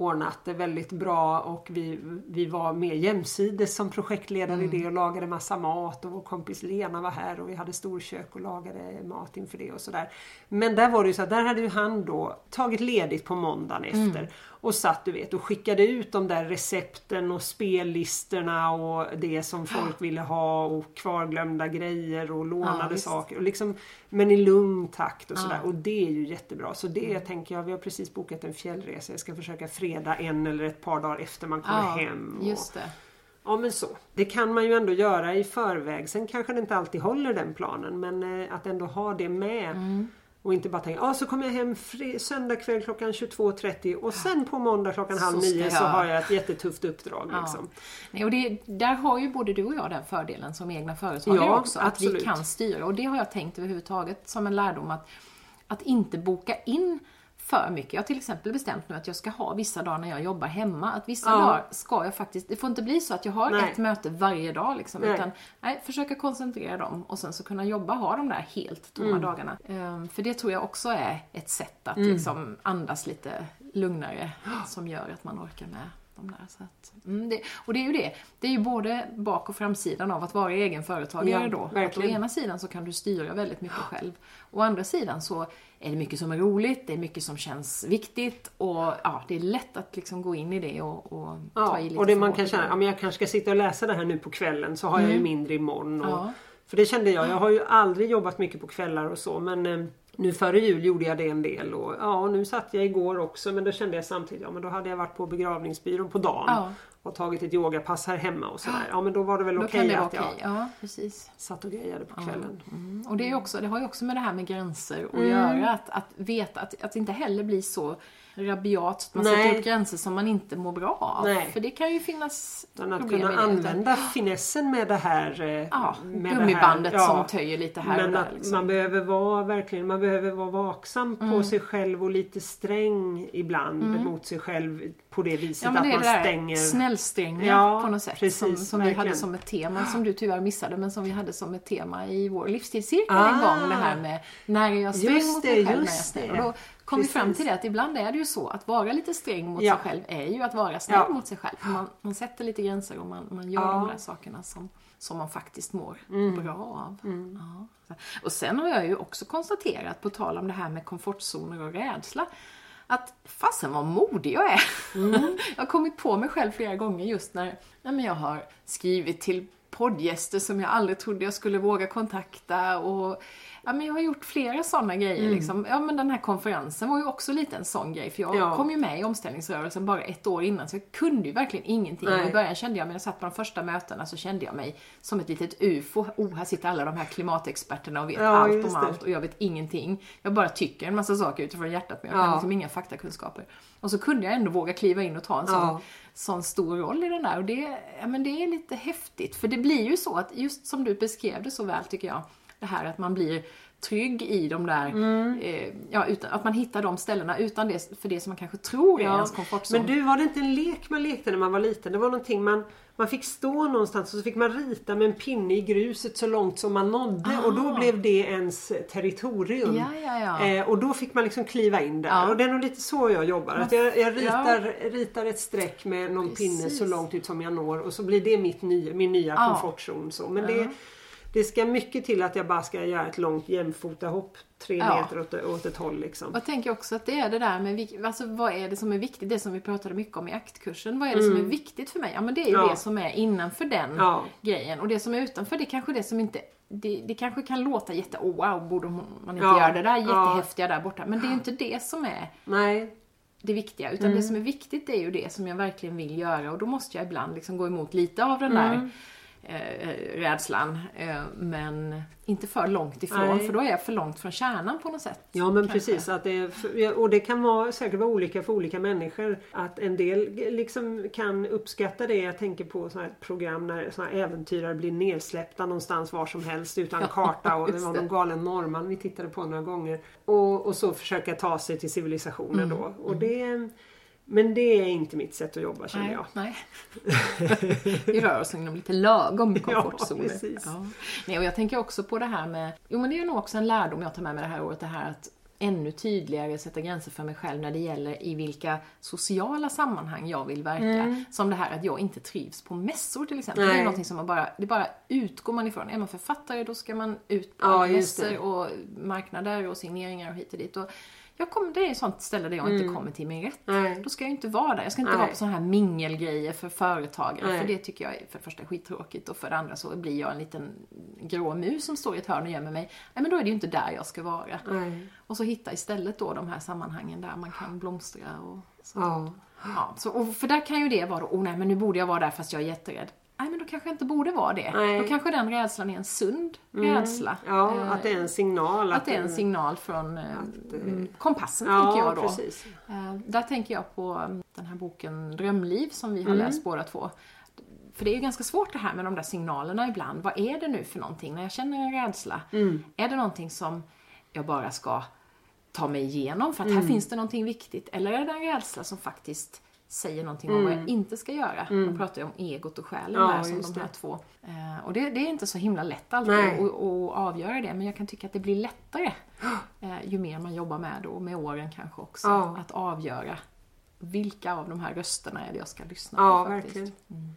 ordnat det väldigt bra och vi, vi var mer jämsides som projektledare Mm. i det och lagade massa mat och vår kompis Lena var här och vi hade storkök och lagade mat inför det och sådär. Men där var det ju så att där hade ju han då tagit ledigt på måndagen efter Mm. Och satt du vet och skickade ut de där recepten och spellistorna och det som folk [gasps] ville ha och kvarglömda grejer och lånade visst. saker. Och liksom, men i lugn takt och Ja. sådär. Och det är ju jättebra. Så det tänker jag, vi har precis bokat en fjällresa. Jag ska försöka fredag en eller ett par dagar efter man kommer Ja, hem. Och, just det. Ja men så. Det kan man ju ändå göra i förväg. Sen kanske det inte alltid håller den planen men eh, att ändå ha det med. Mm. Och inte bara tänka, ah, så kommer jag hem söndag kväll klockan 22.30 och sen på måndag klockan Så halv nio jag- så har jag ett jättetufft uppdrag. Ja. Liksom. Nej, och det, där har ju både du och jag den fördelen som egna företagare Ja, också. Att vi absolut. kan styra. Och det har jag tänkt överhuvudtaget som en lärdom att, att inte boka in för mycket. Jag har till exempel bestämt nu att jag ska ha vissa dagar när jag jobbar hemma. Att vissa Ja. dagar ska jag faktiskt, det får inte bli så att jag har Nej. ett möte varje dag liksom. Nej. Utan nej, försöka koncentrera dem och sen så kunna jobba, ha de där helt tomma Mm. dagarna. Ehm, för det tror jag också är ett sätt att liksom andas lite lugnare [gasps] som gör att man orkar med de där. Så att, mm, det, och det är ju det. Det är ju både bak och framsidan av att vara egen företagare Ja, då. Att å ena sidan så kan du styra väldigt mycket själv. Å andra sidan så är det mycket som är roligt, det är mycket som känns viktigt och ja, det är lätt att liksom gå in i det och, och ta Ja, i lite och det man kan känna, ja, men jag kanske ska sitta och läsa det här nu på kvällen så har jag ju mindre imorgon. Och, Mm. Ja. För det kände jag, jag har ju aldrig jobbat mycket på kvällar och så men eh, nu före jul gjorde jag det en del och ja och nu satt jag igår också men då kände jag samtidigt, ja men då hade jag varit på begravningsbyrån på dagen Ja. och tagit ett yogapass här hemma och sådär. Ja men då var det väl okej vara att okej. jag Ja, precis. satt och grejade på kvällen. Mm. Och det, är också, det har ju också med det här med gränser att Mm. göra. Att, att veta att, att inte heller bli så rabiat. att Man Nej. sätter upp gränser som man inte mår bra av. Nej. För det kan ju finnas Utan att kunna det. Utan- använda finessen med det här. eh, Ja, med det här, gummibandet ja. som töjer lite här och Men där. att Liksom. man behöver vara verkligen, man behöver vara vaksam på sig själv och lite sträng ibland mot sig själv på det viset Ja att det är man där stänger. snällstränga Ja, på något sätt. precis, som som vi hade som ett tema, som du tyvärr missade, men som vi hade som ett tema i vår livsstilscirkel Ah. en gång. Det här med när är jag sträng mot mig själv, när jag är just snäll. Det. Och då kom vi fram till det att ibland är det ju så att vara lite sträng mot Ja. sig själv är ju att vara snäll Ja. mot sig själv. Man, man sätter lite gränser och man, man gör Ja. de där sakerna som, som man faktiskt mår Mm. bra av. Ja. Och sen har jag ju också konstaterat, på tal om det här med komfortzoner och rädsla, att fasen vad modig jag är. Mm. [laughs] jag har kommit på mig själv flera gånger just när men jag har skrivit till poddgäster som jag aldrig trodde jag skulle våga kontakta och ja, men jag har gjort flera sådana grejer. Mm. Liksom. Ja, men den här konferensen var ju också lite en sån grej för jag Ja. kom ju med i omställningsrörelsen bara ett år innan så jag kunde ju verkligen ingenting. Nej. Och I början kände jag, när jag satt på de första mötena så kände jag mig som ett litet UFO. Oh, här sitter alla de här klimatexperterna och vet Ja, allt om allt och jag vet ingenting. Jag bara tycker en massa saker utifrån hjärtat men jag Ja. kan liksom inga faktakunskaper. Och så kunde jag ändå våga kliva in och ta en sån sån stor roll i den där. Och det, ja, men det är lite häftigt. För det blir ju så att, just som du beskrev det så väl tycker jag, det här att man blir trygg i de där, Mm. eh, ja, utan, att man hittar de ställena utan det, för det som man kanske tror är Ja. ens komfortzon. Men du, var det inte en lek man lekte när man var liten? Det var någonting man, man fick stå någonstans och så fick man rita med en pinne i gruset så långt som man nådde och då Ah. blev det ens territorium. Ja, ja, ja. Eh, och då fick man liksom kliva in där. Och det är nog lite så jag jobbar. Att jag, jag ritar, ritar ett streck med någon pinne Precis. så långt ut som jag når och så blir det mitt nya, min nya Ja. komfortzon. Så. Men det, det ska mycket till att jag bara ska göra ett långt jämfotahopp tre Ja. meter åt, åt ett håll. Liksom. Jag tänker också att det är det där med, alltså vad är det som är viktigt? Det som vi pratade mycket om i aktkursen. Vad är det som är viktigt för mig? Ja men det är ju Mm. Ja. det som är innanför den Ja. grejen. Och det som är utanför det är kanske det som inte det, det kanske kan låta jätte, oh, wow, borde man inte göra det där jättehäftiga där borta. Men det är inte det som är Nej, det viktiga. Utan Mm. det som är viktigt är ju det som jag verkligen vill göra. Och då måste jag ibland liksom gå emot lite av den där eh, rädslan. Eh, men inte för långt ifrån Nej. för då är jag för långt från kärnan på något sätt. Ja men kanske. precis, att det, är- och det kan vara, säkert vara olika för olika människor. Att en del liksom kan uppskatta det. Jag tänker på sådana här program när här äventyrare blir nedsläppta någonstans var som helst utan Ja, karta. Och det var någon galen norrman vi tittade på några gånger. Och, och så försöka ta sig till civilisationen Mm, då. Och det, men det är inte mitt sätt att jobba känner Nej, jag. nej. [laughs] Vi rör oss inom lite lagom komfortzoner. precis. Nej, och jag tänker också på det här med, jo men det är nog också en lärdom jag tar med mig det här året, det här att ännu tydligare sätta gränser för mig själv när det gäller i vilka sociala sammanhang jag vill verka. Som det här att jag inte trivs på mässor till exempel. Det Nej. är någonting som man bara, det bara utgår man ifrån. Är man författare då ska man ut på Ja, det. mässor och marknader och signeringar och hit och dit. Och jag kommer, det är ett sånt ställe där jag inte kommer till min rätt. Nej. Då ska jag inte vara där. Jag ska inte Nej. vara på sådana här mingelgrejer för företagare. Nej. För det tycker jag är för det första skittråkigt och för det andra så blir jag en liten grå mus som står i ett hörn och gömmer mig. Nej men då är det ju inte där jag ska vara. Och så hitta istället då de här sammanhangen där man kan blomstra och så. Ja. Ja, så, och för där kan ju det vara då, oh nej men nu borde jag vara där fast jag är jätterädd. Nej men då kanske jag inte borde vara det. Nej. Då kanske den rädslan är en sund rädsla. Ja, Eh, att det är en signal. att det är en signal från eh, mm, kompassen Ja, tänker jag då. precis. Eh, där tänker jag på mm, den här boken Drömliv som vi har Mm. läst båda två. För det är ju ganska svårt det här med de där signalerna ibland. Vad är det nu för någonting när jag känner en rädsla? Mm. Är det någonting som jag bara ska ta mig igenom för att Mm. här finns det någonting viktigt? Eller är det en rädsla som faktiskt säger någonting om vad jag inte ska göra? Man pratar ju om egot och själen Mm. Ja, där som de här det. två. Eh, och det, det är inte så himla lätt alltid att, avgöra det men jag kan tycka att det blir lättare [gasps] eh, ju mer man jobbar med det och med åren kanske också. Ja. Att avgöra vilka av de här rösterna är det jag ska lyssna Ja, på faktiskt. verkligen.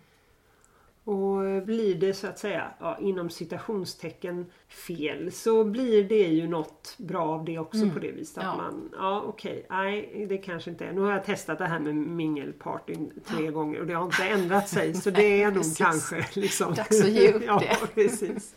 Och blir det så att säga ja, inom citationstecken fel så blir det ju något bra av det också på det viset. Att Ja. man, ja okej, nej det kanske inte är. Nu har jag testat det här med mingelpartyn tre gånger och det har inte ändrat sig så det är nog kanske liksom... Dags att ge upp [laughs] ja, det. precis.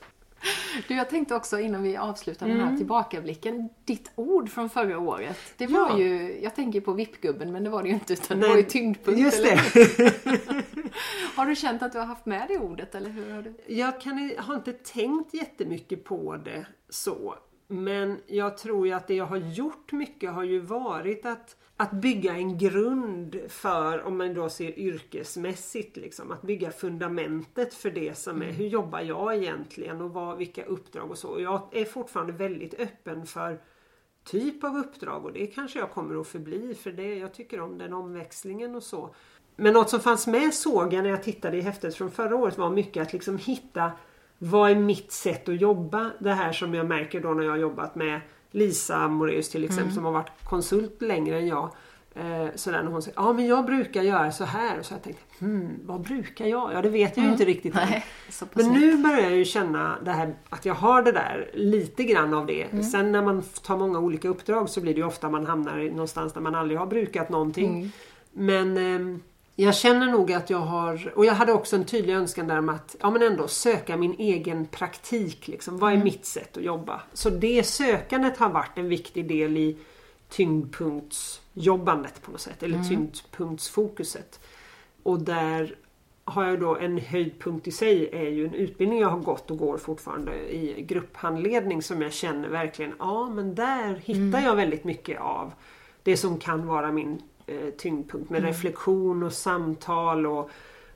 Du, jag tänkte också innan vi avslutar den Mm. här tillbakablicken, ditt ord från förra året. Det var Ja. ju, jag tänker på vippgubben men det var det ju inte utan det Nej, var ju tyngdpunkt. Just eller? det. [laughs] Har du känt att du har haft med det ordet eller hur har du? Jag kan, har inte tänkt jättemycket på det så. Men jag tror ju att det jag har gjort mycket har ju varit att, att bygga en grund för, om man då ser yrkesmässigt, liksom, att bygga fundamentet för det som är, hur jobbar jag egentligen och vad, vilka uppdrag och så. Och jag är fortfarande väldigt öppen för typ av uppdrag och det kanske jag kommer att förbli för det, jag tycker om den omväxlingen och så. Men något som fanns med såg jag när jag tittade i häftet från förra året var mycket att liksom hitta vad är mitt sätt att jobba? Det här som jag märker då när jag har jobbat med Lisa Moreus till exempel som har varit konsult längre än jag. Eh, sådär när hon säger, ja men jag brukar göra så här. Och så har jag tänkt, hmm, vad brukar jag? Ja det vet jag ju inte riktigt. Nej, Men nu börjar jag ju känna det här, att jag har det där, lite grann av det. Mm. Sen när man tar många olika uppdrag så blir det ju ofta man hamnar någonstans där man aldrig har brukat någonting. Mm. Men ehm, jag känner nog att jag har, och jag hade också en tydlig önskan där om att ja, men ändå söka min egen praktik. Liksom. Vad är mitt sätt att jobba? Så det sökandet har varit en viktig del i tyngdpunktsjobbandet på något sätt. Eller tyngdpunktsfokuset. Och där har jag då en höjdpunkt i sig är ju en utbildning jag har gått och går fortfarande i grupphandledning som jag känner verkligen, ja men där hittar jag väldigt mycket av det som kan vara min eh, tyngdpunkt med reflektion och samtal och,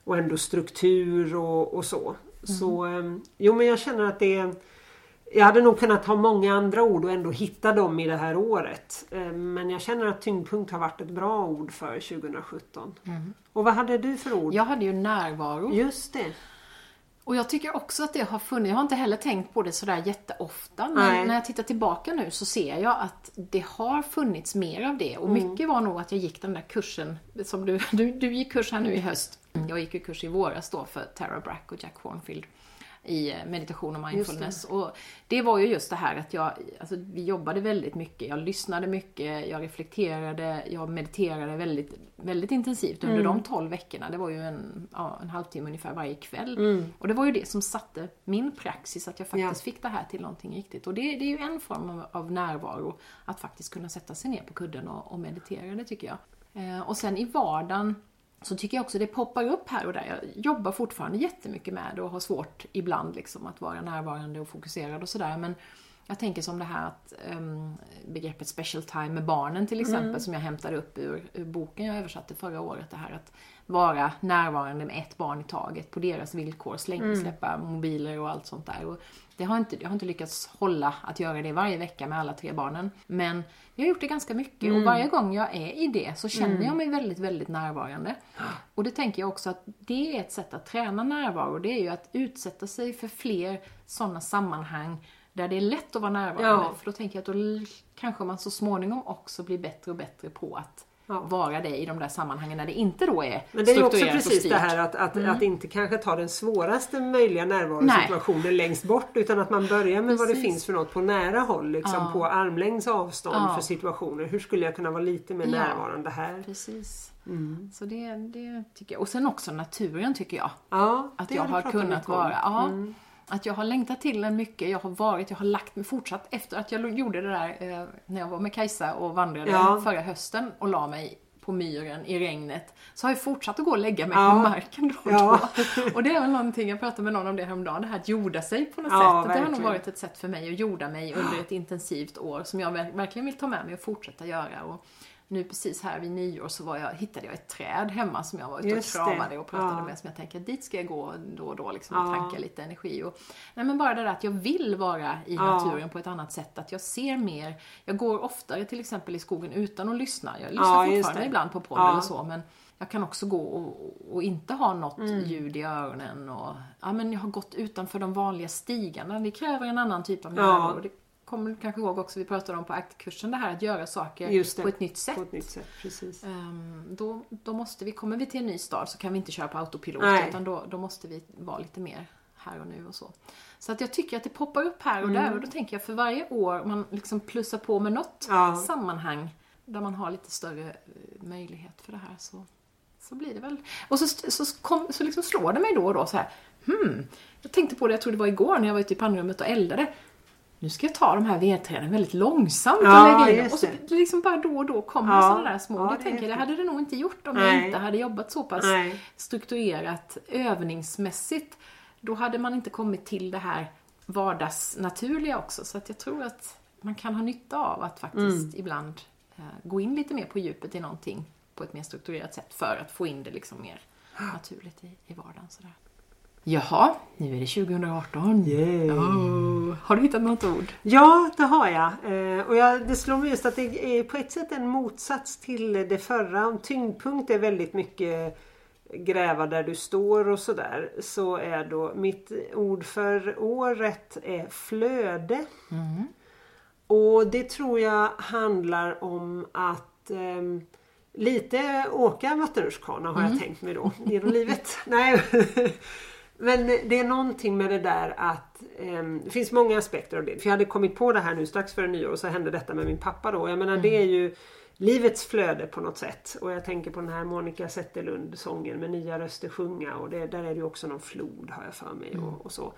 och ändå struktur och, och så. Så eh, jo men jag känner att det är jag hade nog kunnat ha många andra ord och ändå hitta dem i det här året. Eh, Men jag känner att tyngdpunkt har varit ett bra ord för 2017. Och vad hade du för ord? Jag hade ju närvaro. Just det. Och jag tycker också att det har funnits, jag har inte heller tänkt på det sådär jätteofta, men Nej. när jag tittar tillbaka nu så ser jag att det har funnits mer av det. Och Mm. mycket var nog att jag gick den där kursen, som du, [laughs] du, du gick kurs här nu i höst. Jag gick ju kurs i våras då för Tara Brack och Jack Hornfield i eh, meditation och mindfulness. Och det var ju just det här att jag, alltså vi jobbade väldigt mycket, jag lyssnade mycket, jag reflekterade, jag mediterade väldigt, väldigt intensivt under de 12 veckorna. Det var ju en, ja, en halvtimme ungefär varje kväll. Och det var ju det som satte min praxis, att jag faktiskt Ja. fick det här till någonting riktigt. Och det, det är ju en form av, av närvaro, att faktiskt kunna sätta sig ner på kudden och, och meditera, det tycker jag. Eh, och sen i vardagen så tycker jag också det poppar upp här och där. Jag jobbar fortfarande jättemycket med det och har svårt ibland liksom att vara närvarande och fokuserad och sådär. Men jag tänker som det här att um, begreppet special time med barnen till exempel Mm. som jag hämtade upp ur, ur boken jag översatte förra året. Det här att vara närvarande med ett barn i taget på deras villkor, släng, Mm. släppa mobiler och allt sånt där. Och det har inte, jag har inte lyckats hålla att göra det varje vecka med alla tre barnen. Men vi har gjort det ganska mycket Mm. och varje gång jag är i det så känner jag mig väldigt, väldigt närvarande. [gasps] Och det tänker jag också att det är ett sätt att träna närvaro. Det är ju att utsätta sig för fler sådana sammanhang där det är lätt att vara närvarande. Ja. För då tänker jag att då kanske man så småningom också blir bättre och bättre på att Ja. vara det i de där sammanhangen när det inte då är Men det är ju också precis. Mm. det här att, att, att inte kanske ta den svåraste möjliga närvarosituationen längst bort utan att man börjar med vad det Precis. finns för något på nära håll, liksom Ja. på armlängds avstånd Ja. för situationer. Hur skulle jag kunna vara lite mer närvarande här? Precis. Mm. Så det, det tycker jag. Och sen också naturen tycker jag. Ja, Att jag har kunnat vara, ja. Mm. Att jag har längtat till den mycket. Jag har varit, jag har lagt mig fortsatt efter att jag gjorde det där eh, när jag var med Kajsa och vandrade Ja. förra hösten och la mig på myren i regnet. Så har jag fortsatt att gå och lägga mig Ja. på marken då och Ja. då. Och det är väl någonting, jag pratade med någon om det häromdagen, det här att jorda sig på något Ja, sätt. Att det har nog verkligen. varit ett sätt för mig att jorda mig under ett intensivt år som jag ver- verkligen vill ta med mig och fortsätta göra. Och nu precis här vid nyår så var jag, hittade jag ett träd hemma som jag var ute och kramade och pratade Ja. med som jag tänker dit ska jag gå då och då liksom och Ja. tanka lite energi. Och, nej men bara det där att jag vill vara i Ja. naturen på ett annat sätt, att jag ser mer. Jag går oftare till exempel i skogen utan att lyssna. Jag lyssnar Ja, fortfarande ibland på podd Ja. eller så men jag kan också gå och, och inte ha något Mm. ljud i öronen och ja men jag har gått utanför de vanliga stigarna. Det kräver en annan typ av Ja. närvaro. Det kommer du kanske ihåg också, vi pratade om på aktkursen det här att göra saker på ett nytt sätt. Ett nytt sätt, precis. Ehm, då, då måste vi, kommer vi till en ny stad så kan vi inte köra på autopilot Nej. utan då, då måste vi vara lite mer här och nu och så. Så att jag tycker att det poppar upp här och Mm. där och då tänker jag för varje år man liksom plussar på med något Ja. sammanhang där man har lite större eh, möjlighet för det här så, så blir det väl. Och så, så, kom, så liksom slår det mig då och då så här, hmm, jag tänkte på det, jag tror det var igår när jag var ute i pannrummet och eldade. Nu ska jag ta de här vedträden väldigt långsamt Ja, och lägga in dem. Och så liksom bara då och då kommer Ja, sådana där små. ja, det tänker jag, det hade det nog inte gjort om Nej. jag inte hade jobbat så pass Nej. strukturerat övningsmässigt. Då hade man inte kommit till det här vardagsnaturliga också. Så att jag tror att man kan ha nytta av att faktiskt Mm. ibland eh, gå in lite mer på djupet i någonting på ett mer strukturerat sätt för att få in det liksom mer naturligt i, i vardagen. Sådär. Jaha, nu är det 2018. Yay. Oh, har du hittat något ord? Ja, det har jag. Eh, och jag, det slår mig just att det är på ett sätt en motsats till det förra. Om tyngdpunkt är väldigt mycket gräva där du står och sådär. Så är då mitt ord för året är flöde. Och det tror jag handlar om att ehm, lite åka vattenrutschkana har jag tänkt mig då genom livet. [laughs] Nej. Men det är någonting med det där att ehm, det finns många aspekter av det. För jag hade kommit på det här nu strax före nyår och så hände detta med min pappa då. Jag menar det är ju livets flöde på något sätt. Och jag tänker på den här Monica Zetterlund sången med nya röster sjunga och det, där är det ju också någon flod har jag för mig och, och så.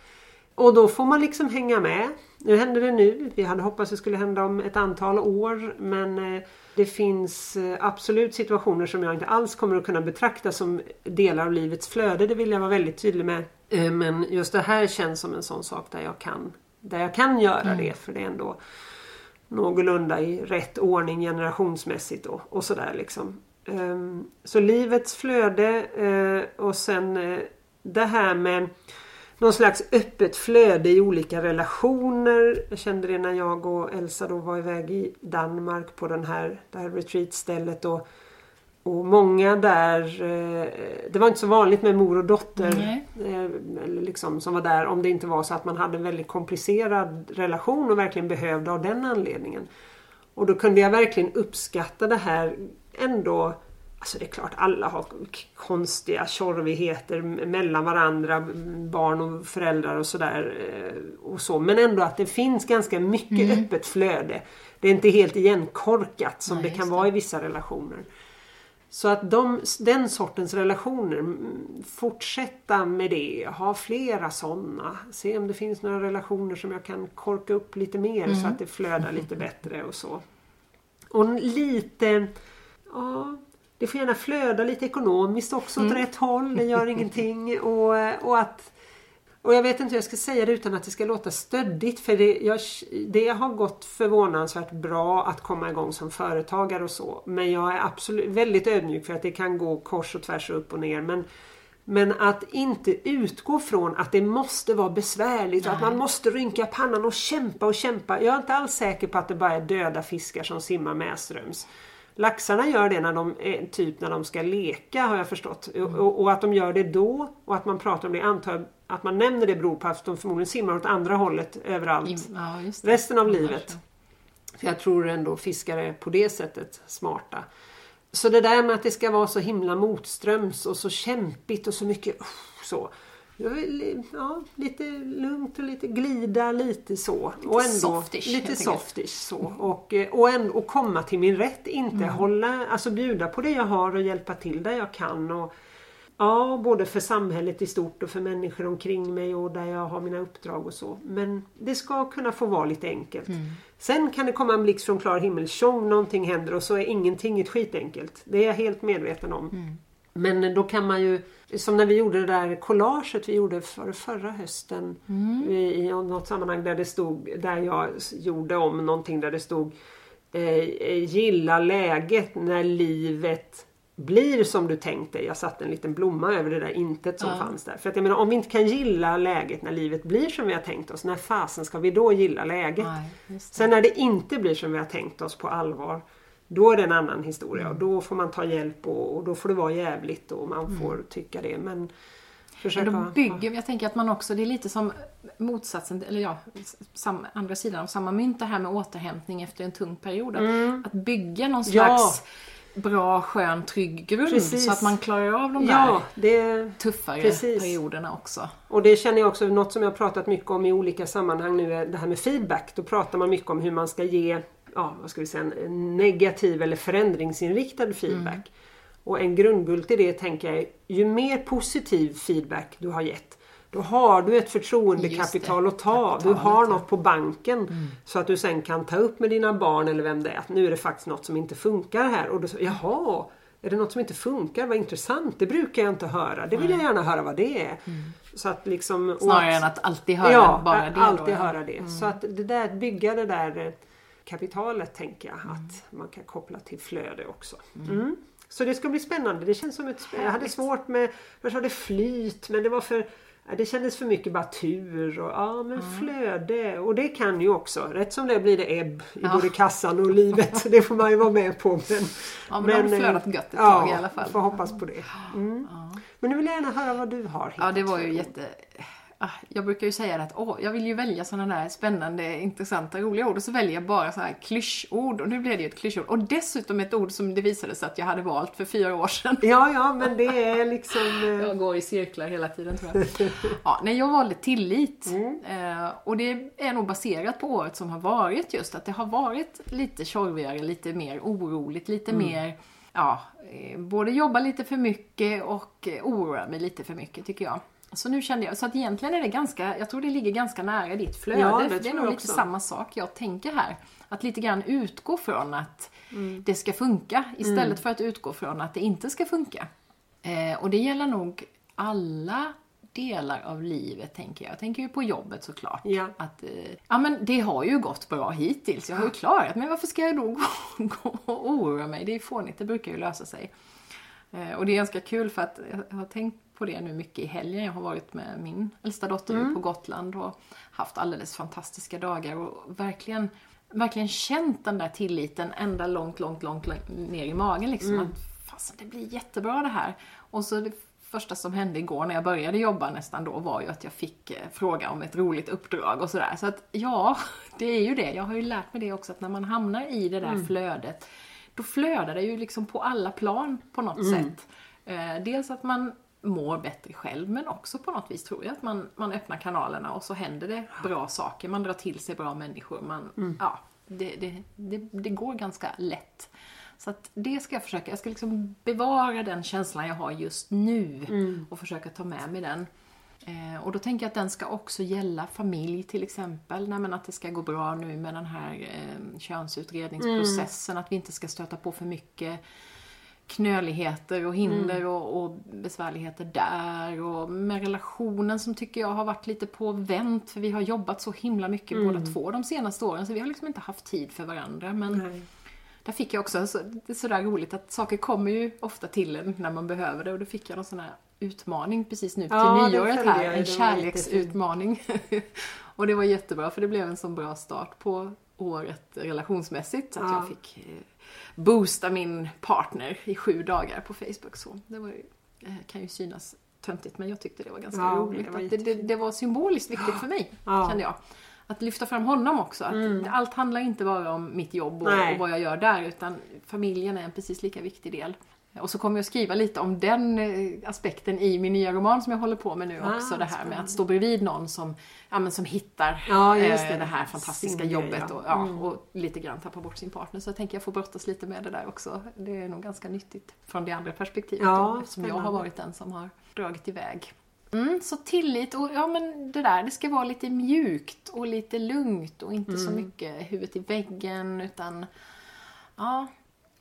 Och då får man liksom hänga med. Nu händer det nu. Vi hade hoppats det skulle hända om ett antal år. Men eh, det finns eh, absolut situationer som jag inte alls kommer att kunna betrakta som delar av livets flöde. Det vill jag vara väldigt tydlig med. Eh, Men just det här känns som en sån sak där jag kan, där jag kan göra det. För det är ändå någorlunda i rätt ordning generationsmässigt och, och sådär liksom. Ehm, Så livets flöde och sen det här med någon slags öppet flöde i olika relationer. Jag kände det när jag och Elsa då var iväg i Danmark på den här, det här retreatstället. Och, och många där, eh, det var inte så vanligt med mor och dotter eller liksom, som var där om det inte var så att man hade en väldigt komplicerad relation och verkligen behövde av den anledningen. Och då kunde jag verkligen uppskatta det här ändå Alltså det är klart alla har konstiga tjorvigheter mellan varandra, barn och föräldrar och sådär. eh, Och så. Men ändå att det finns ganska mycket öppet flöde. Det är inte helt igenkorkat som Nej, det kan vara i vissa relationer. Så att de, den sortens relationer, mm, fortsätta med det. Ha flera sådana. Se om det finns några relationer som jag kan korka upp lite mer så att det flödar lite bättre och så. Och lite... Ja, det får gärna flöda lite ekonomiskt också åt rätt håll, det gör ingenting. [laughs] Och, och att och jag vet inte hur jag ska säga det utan att det ska låta stöddigt för det, jag, det har gått förvånansvärt bra att komma igång som företagare och så. Men jag är absolut väldigt ödmjuk för att det kan gå kors och tvärs och upp och ner. Men, men att inte utgå från att det måste vara besvärligt och att man måste rynka pannan och kämpa och kämpa. Jag är inte alls säker på att det bara är döda fiskar som simmar medströms. Laxarna gör det när de, typ när de ska leka har jag förstått. Mm. Och, och, att de gör det då och att man pratar om det antar att man nämner det beror på att de förmodligen simmar åt andra hållet överallt ja, resten av livet. För jag tror ändå fiskare är på det sättet smarta. Så det där med att det ska vara så himla motströms och så kämpigt och så mycket så. Ja, lite lugnt och lite glida lite så. Lite och ändå, softish. Lite softish så. Och, eh, och, ändå, och komma till min rätt. Inte mm. hålla, alltså bjuda på det jag har och hjälpa till där jag kan. Och, Ja, både för samhället i stort och för människor omkring mig och där jag har mina uppdrag och så. Men det ska kunna få vara lite enkelt. Mm. Sen kan det komma en blixt från klar himmel, tjong någonting händer och så är ingenting ett skitenkelt. Det är jag helt medveten om. Mm. Men då kan man ju, som när vi gjorde det där collaget vi gjorde för förra hösten mm. i något sammanhang där det stod, där jag gjorde om någonting där det stod eh, Gilla läget när livet blir som du tänkt dig. Jag satte en liten blomma över det där intet som ja. fanns där. För att jag menar om vi inte kan gilla läget när livet blir som vi har tänkt oss, när fasen ska vi då gilla läget? Nej, Sen när det inte blir som vi har tänkt oss på allvar, då är det en annan historia mm. och då får man ta hjälp och, och, då får det vara jävligt och man mm. får tycka det. Men försöka... Men då bygger jag tänker att man också, det är lite som motsatsen, eller ja, sam, andra sidan av samma mynt det här med återhämtning efter en tung period. Mm. Att, bygga någon slags ja bra, skön, trygg grund precis. så att man klarar av de där ja, det, tuffare precis. perioderna också. Och det känner jag också, något som jag pratat mycket om i olika sammanhang nu är det här med feedback. Då pratar man mycket om hur man ska ge, ja vad ska vi säga, en negativ eller förändringsinriktad feedback. Mm. Och en grundbult i det tänker jag, ju mer positiv feedback du har gett då har du ett förtroendekapital att ta. Du har något på banken mm. så att du sen kan ta upp med dina barn eller vem det är att nu är det faktiskt något som inte funkar här. Och då Jaha, är det något som inte funkar? Vad intressant, det brukar jag inte höra. Det vill jag gärna höra vad det är. Mm. Så att liksom, Snarare än att alltid höra ja, bara det. alltid då, höra det. Mm. Så att det där, bygga det där eh, kapitalet tänker jag mm. att man kan koppla till flöde också. Mm. Mm. Så det ska bli spännande. Det känns som ett... Jag hade svårt med... Jag hade flyt men det var för det kändes för mycket bara tur och ja men mm. flöde och det kan ju också. Rätt som det blir det ebb i ja. både kassan och livet. [laughs] Det får man ju vara med på. Men, ja men, men det har flödat gött ett tag ja, i alla fall. får hoppas på det. Mm. Ja. Men nu vill jag gärna höra vad du har hittat. Ja det var ju jätte jag brukar ju säga att åh, jag vill ju välja sådana där spännande, intressanta, roliga ord och så väljer jag bara så här klyschord och nu blev det ju ett klyschord. Och dessutom ett ord som det visade sig att jag hade valt för fyra år sedan. Ja, ja, men det är liksom... Eh, [laughs] jag går i cirklar hela tiden tror jag. [laughs] Ja, nej, jag valde tillit. Mm. Eh, och det är nog baserat på året som har varit just att det har varit lite tjorvigare, lite mer oroligt, lite mm. mer ja, eh, både jobba lite för mycket och oroa mig lite för mycket tycker jag. Så nu kände jag, så att egentligen är det ganska, jag tror det ligger ganska nära ditt flöde. Ja, det, det är nog lite samma sak jag tänker här. Att lite grann utgå från att mm. det ska funka istället mm. för att utgå från att det inte ska funka. Eh, och det gäller nog alla delar av livet tänker jag. Jag tänker ju på jobbet såklart. Ja. Att, eh, ja men det har ju gått bra hittills. Jag har ju klarat men varför ska jag då gå, [laughs] gå och oroa mig? Det är fånigt, det brukar ju lösa sig. Eh, och det är ganska kul för att jag har tänkt på det nu mycket i helgen. Jag har varit med min äldsta dotter mm. på Gotland och haft alldeles fantastiska dagar och verkligen, verkligen känt den där tilliten ända långt, långt, långt ner i magen liksom. Mm. Att fasen, det blir jättebra det här. Och så det första som hände igår när jag började jobba nästan då var ju att jag fick eh, fråga om ett roligt uppdrag och sådär. Så att ja, [laughs] det är ju det. Jag har ju lärt mig det också att när man hamnar i det där mm. flödet då flödar det ju liksom på alla plan på något mm. sätt. Eh, dels att man mår bättre själv men också på något vis tror jag att man, man öppnar kanalerna och så händer det bra saker. Man drar till sig bra människor. Man, mm. ja, det, det, det, det, går ganska lätt. Så att det ska jag försöka. Jag ska liksom bevara den känslan jag har just nu mm. och försöka ta med mig den. Eh, och då tänker jag att den ska också gälla familj till exempel. Nej, men att det ska gå bra nu med den här eh, könsutredningsprocessen. Mm. Att vi inte ska stöta på för mycket knöligheter och hinder och, och besvärligheter där och med relationen som tycker jag har varit lite på vänt för vi har jobbat så himla mycket båda två de senaste åren så vi har liksom inte haft tid för varandra men Nej. där fick jag också, så, det är sådär roligt att saker kommer ju ofta till en när man behöver det och då fick jag någon sån här utmaning precis nu till Ja, nyåret här, jag, en kärleksutmaning. [laughs] och det var jättebra för det blev en sån bra start på året relationsmässigt att Ja. jag fick eh, boosta min partner i sju dagar på Facebook. Så det var ju, eh, kan ju synas töntigt men jag tyckte det var ganska Ja, roligt. det var det, det, det var symboliskt viktigt för mig, Ja. kände jag. Att lyfta fram honom också. Att Allt handlar inte bara om mitt jobb och, och vad jag gör där utan familjen är en precis lika viktig del. Och så kommer jag skriva lite om den eh, aspekten i min nya roman som jag håller på med nu Ah, också. Det här med att stå bredvid någon som, ja, som hittar Ja, eh, det. det här fantastiska Sin grej, jobbet ja. och, ja, Mm. och lite grann tappa bort sin partner. Så jag tänker jag får brottas lite med det där också. Det är nog ganska nyttigt från det andra perspektivet Ja, då, eftersom jag har varit den som har dragit iväg. Mm, så tillit och ja men det där, det ska vara lite mjukt och lite lugnt och inte så Mm. mycket huvudet i väggen utan ja,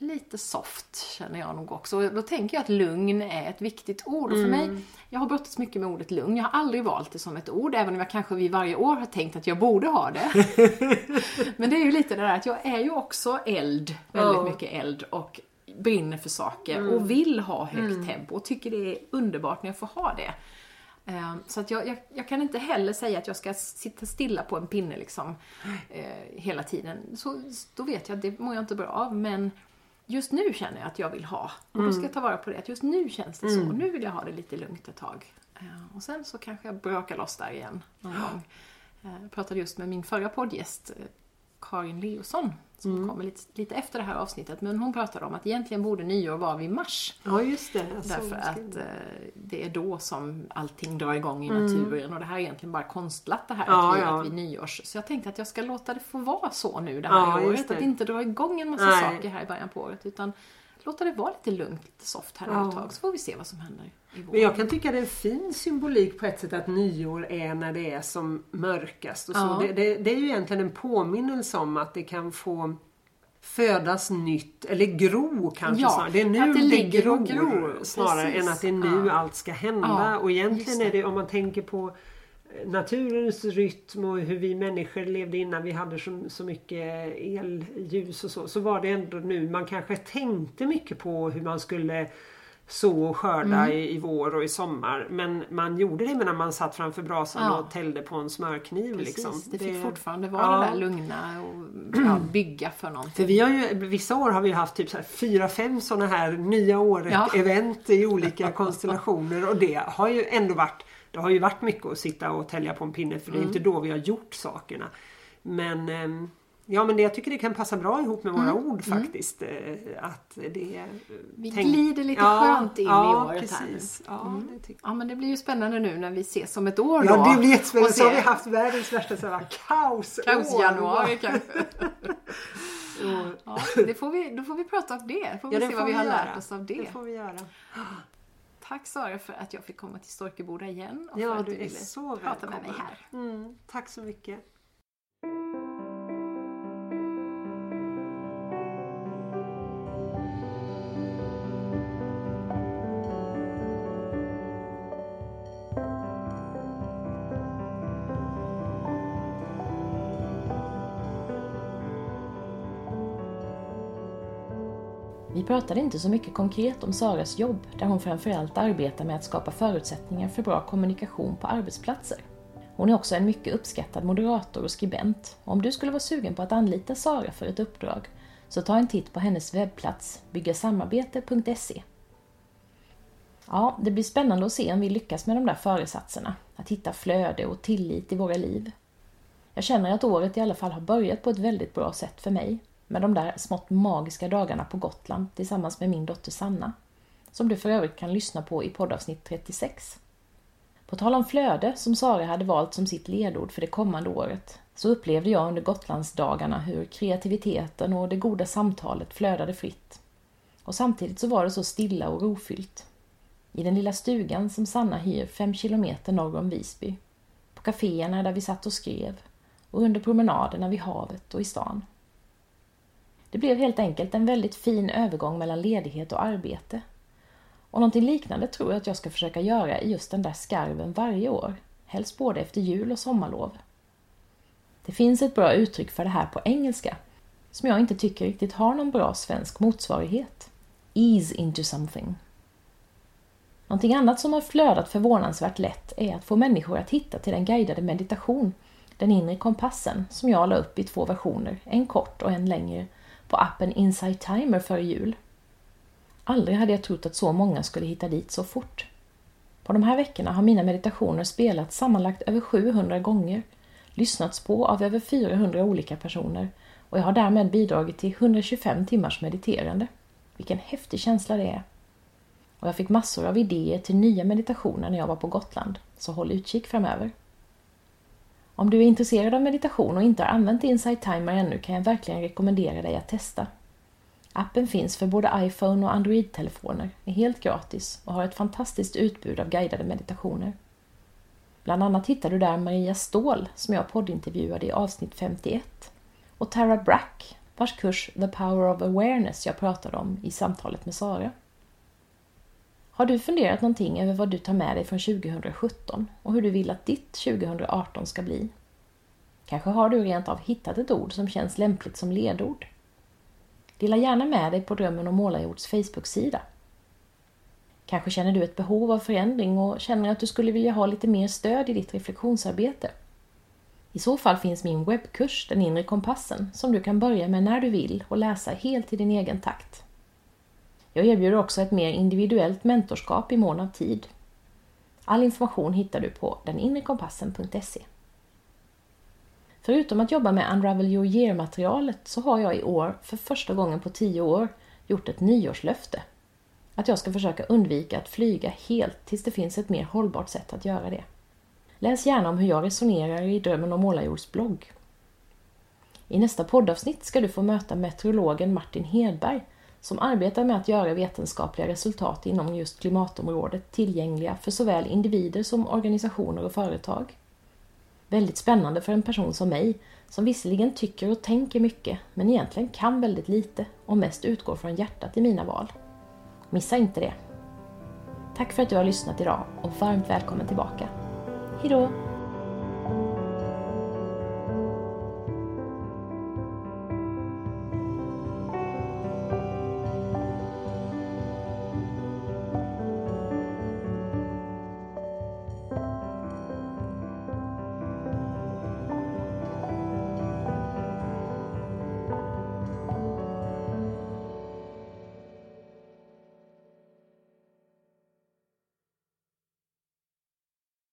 lite soft känner jag nog också. Och då tänker jag att lugn är ett viktigt ord. Och för Mm. mig, jag har brottats mycket med ordet lugn. Jag har aldrig valt det som ett ord, även om jag kanske vid varje år har tänkt att jag borde ha det. [laughs] Men det är ju lite det där att jag är ju också eld, väldigt Ja. mycket eld och brinner för saker Mm. och vill ha högt tempo och tycker det är underbart när jag får ha det. Eh, Så att jag, jag, jag kan inte heller säga att jag ska sitta stilla på en pinne liksom eh, hela tiden. Så, då vet jag att det mår jag inte bra av. Men just nu känner jag att jag vill ha. Och då ska jag ta vara på det. Att just nu känns det så. Nu vill jag ha det lite lugnt ett tag. Eh, Och sen så kanske jag brakar loss där igen någon gång. Eh, Jag pratade just med min förra poddgäst eh, Karin Leosson som kommer lite, lite efter det här avsnittet. Men hon pratade om att egentligen borde nyår vara vid mars. Ja, just det. Därför att eh, det är då som allting drar igång i naturen och det här är egentligen bara konstlat det här Mm. Ja, att, vi, ja. att vi nyårs. Så jag tänkte att jag ska låta det få vara så nu det här Ja, året. det. Att inte dra igång en massa Nej. saker här i början på året utan låta det vara lite lugnt, lite soft här Ja. ett tag så får vi se vad som händer i vår. Men jag kan tycka det är en fin symbolik på ett sätt att nyår är när det är som mörkast. Och så. Ja. Det, det, det är ju egentligen en påminnelse om att det kan få födas nytt, eller gro kanske Ja, snarare. Det är nu att det det, gror, gror, snarare precis. än att det är nu Ja. allt ska hända. Ja, och egentligen är det, om man tänker på naturens rytm och hur vi människor levde innan vi hade så, så mycket elljus och så, så var det ändå nu man kanske tänkte mycket på hur man skulle så och skörda Mm. i, i vår och i sommar. Men man gjorde det medan man satt framför brasan Ja. och tällde på en smörkniv. Precis, liksom. det fick fortfarande vara Ja. det där lugna och ja, [clears throat] bygga för någonting. För vi har ju, vissa år har vi haft typ så här fyra, fem sådana här nya Ja. året-event i olika [laughs] konstellationer och det har ju ändå varit det har ju varit mycket att sitta och tälja på en pinne för det Mm. är inte då vi har gjort sakerna. Men ehm, Ja men det, jag tycker det kan passa bra ihop med våra ord faktiskt. eh, Att det, eh, Vi tänk- glider lite Ja, skönt in ja, i året här nu. precis. Ja, det Ja men det blir ju spännande nu när vi ses om ett år Ja då. det blir jättespännande. Så har vi haft världens värsta sådana kaosår. Kaos-januari kanske. [laughs] Ja, det får vi, då får vi prata om det. Får vi Ja, se vad vi vi har göra. lärt oss av Det det. får vi göra. Tack Sara för att jag fick komma till Storkeboda igen och Ja, för att du ville prata med mig här. Mm, tack så mycket. Pratade inte så mycket konkret om Saras jobb, där hon framförallt arbetar med att skapa förutsättningar för bra kommunikation på arbetsplatser. Hon är också en mycket uppskattad moderator och skribent. Om du skulle vara sugen på att anlita Sara för ett uppdrag, så ta en titt på hennes webbplats byggasamarbete.se. Ja, det blir spännande att se om vi lyckas med de där föresatserna, att hitta flöde och tillit i våra liv. Jag känner att året i alla fall har börjat på ett väldigt bra sätt för mig, med de där smått magiska dagarna på Gotland tillsammans med min dotter Sanna, som du för övrigt kan lyssna på i poddavsnitt 36. På tal om flöde, som Sara hade valt som sitt ledord för det kommande året, så upplevde jag under Gotlandsdagarna hur kreativiteten och det goda samtalet flödade fritt. Och samtidigt så var det så stilla och rofyllt. I den lilla stugan som Sanna hyr fem kilometer norr om Visby. På kaféerna där vi satt och skrev och under promenaderna vid havet och i stan. Det blev helt enkelt en väldigt fin övergång mellan ledighet och arbete. Och någonting liknande tror jag att jag ska försöka göra i just den där skarven varje år, helst både efter jul och sommarlov. Det finns ett bra uttryck för det här på engelska, som jag inte tycker riktigt har någon bra svensk motsvarighet. Ease into something. Någonting annat som har flödat förvånansvärt lätt är att få människor att hitta till den guidade meditation, den inre kompassen, som jag la upp i två versioner, en kort och en längre, på appen Insight Timer före jul. Aldrig hade jag trott att så många skulle hitta dit så fort. På de här veckorna har mina meditationer spelats sammanlagt över 700 gånger, lyssnats på av över 400 olika personer och jag har därmed bidragit till 125 timmars mediterande. Vilken häftig känsla det är. Och jag fick massor av idéer till nya meditationer när jag var på Gotland, så håll utkik framöver. Om du är intresserad av meditation och inte har använt Insight Timer ännu kan jag verkligen rekommendera dig att testa. Appen finns för både iPhone och Android-telefoner, är helt gratis och har ett fantastiskt utbud av guidade meditationer. Bland annat hittar du där Maria Ståhl som jag poddintervjuade i avsnitt 51 och Tara Brack vars kurs The Power of Awareness jag pratade om i samtalet med Sara. Har du funderat någonting över vad du tar med dig från 2017 och hur du vill att ditt 2018 ska bli? Kanske har du rent av hittat ett ord som känns lämpligt som ledord? Dela gärna med dig på Drömmen om målarjords Facebook-sida. Kanske känner du ett behov av förändring och känner att du skulle vilja ha lite mer stöd i ditt reflektionsarbete. I så fall finns min webbkurs Den inre kompassen som du kan börja med när du vill och läsa helt i din egen takt. Jag erbjuder också ett mer individuellt mentorskap i mån av tid. All information hittar du på deninrekompassen.se. Förutom att jobba med Unravel Your Year-materialet så har jag i år, för första gången på tio år, gjort ett nyårslöfte. Att jag ska försöka undvika att flyga helt tills det finns ett mer hållbart sätt att göra det. Läs gärna om hur jag resonerar i Drömmen om Målarjords blogg. I nästa poddavsnitt ska du få möta meteorologen Martin Hedberg som arbetar med att göra vetenskapliga resultat inom just klimatområdet tillgängliga för såväl individer som organisationer och företag. Väldigt spännande för en person som mig, som visserligen tycker och tänker mycket, men egentligen kan väldigt lite och mest utgår från hjärtat i mina val. Missa inte det! Tack för att du har lyssnat idag och varmt välkommen tillbaka. Hejdå!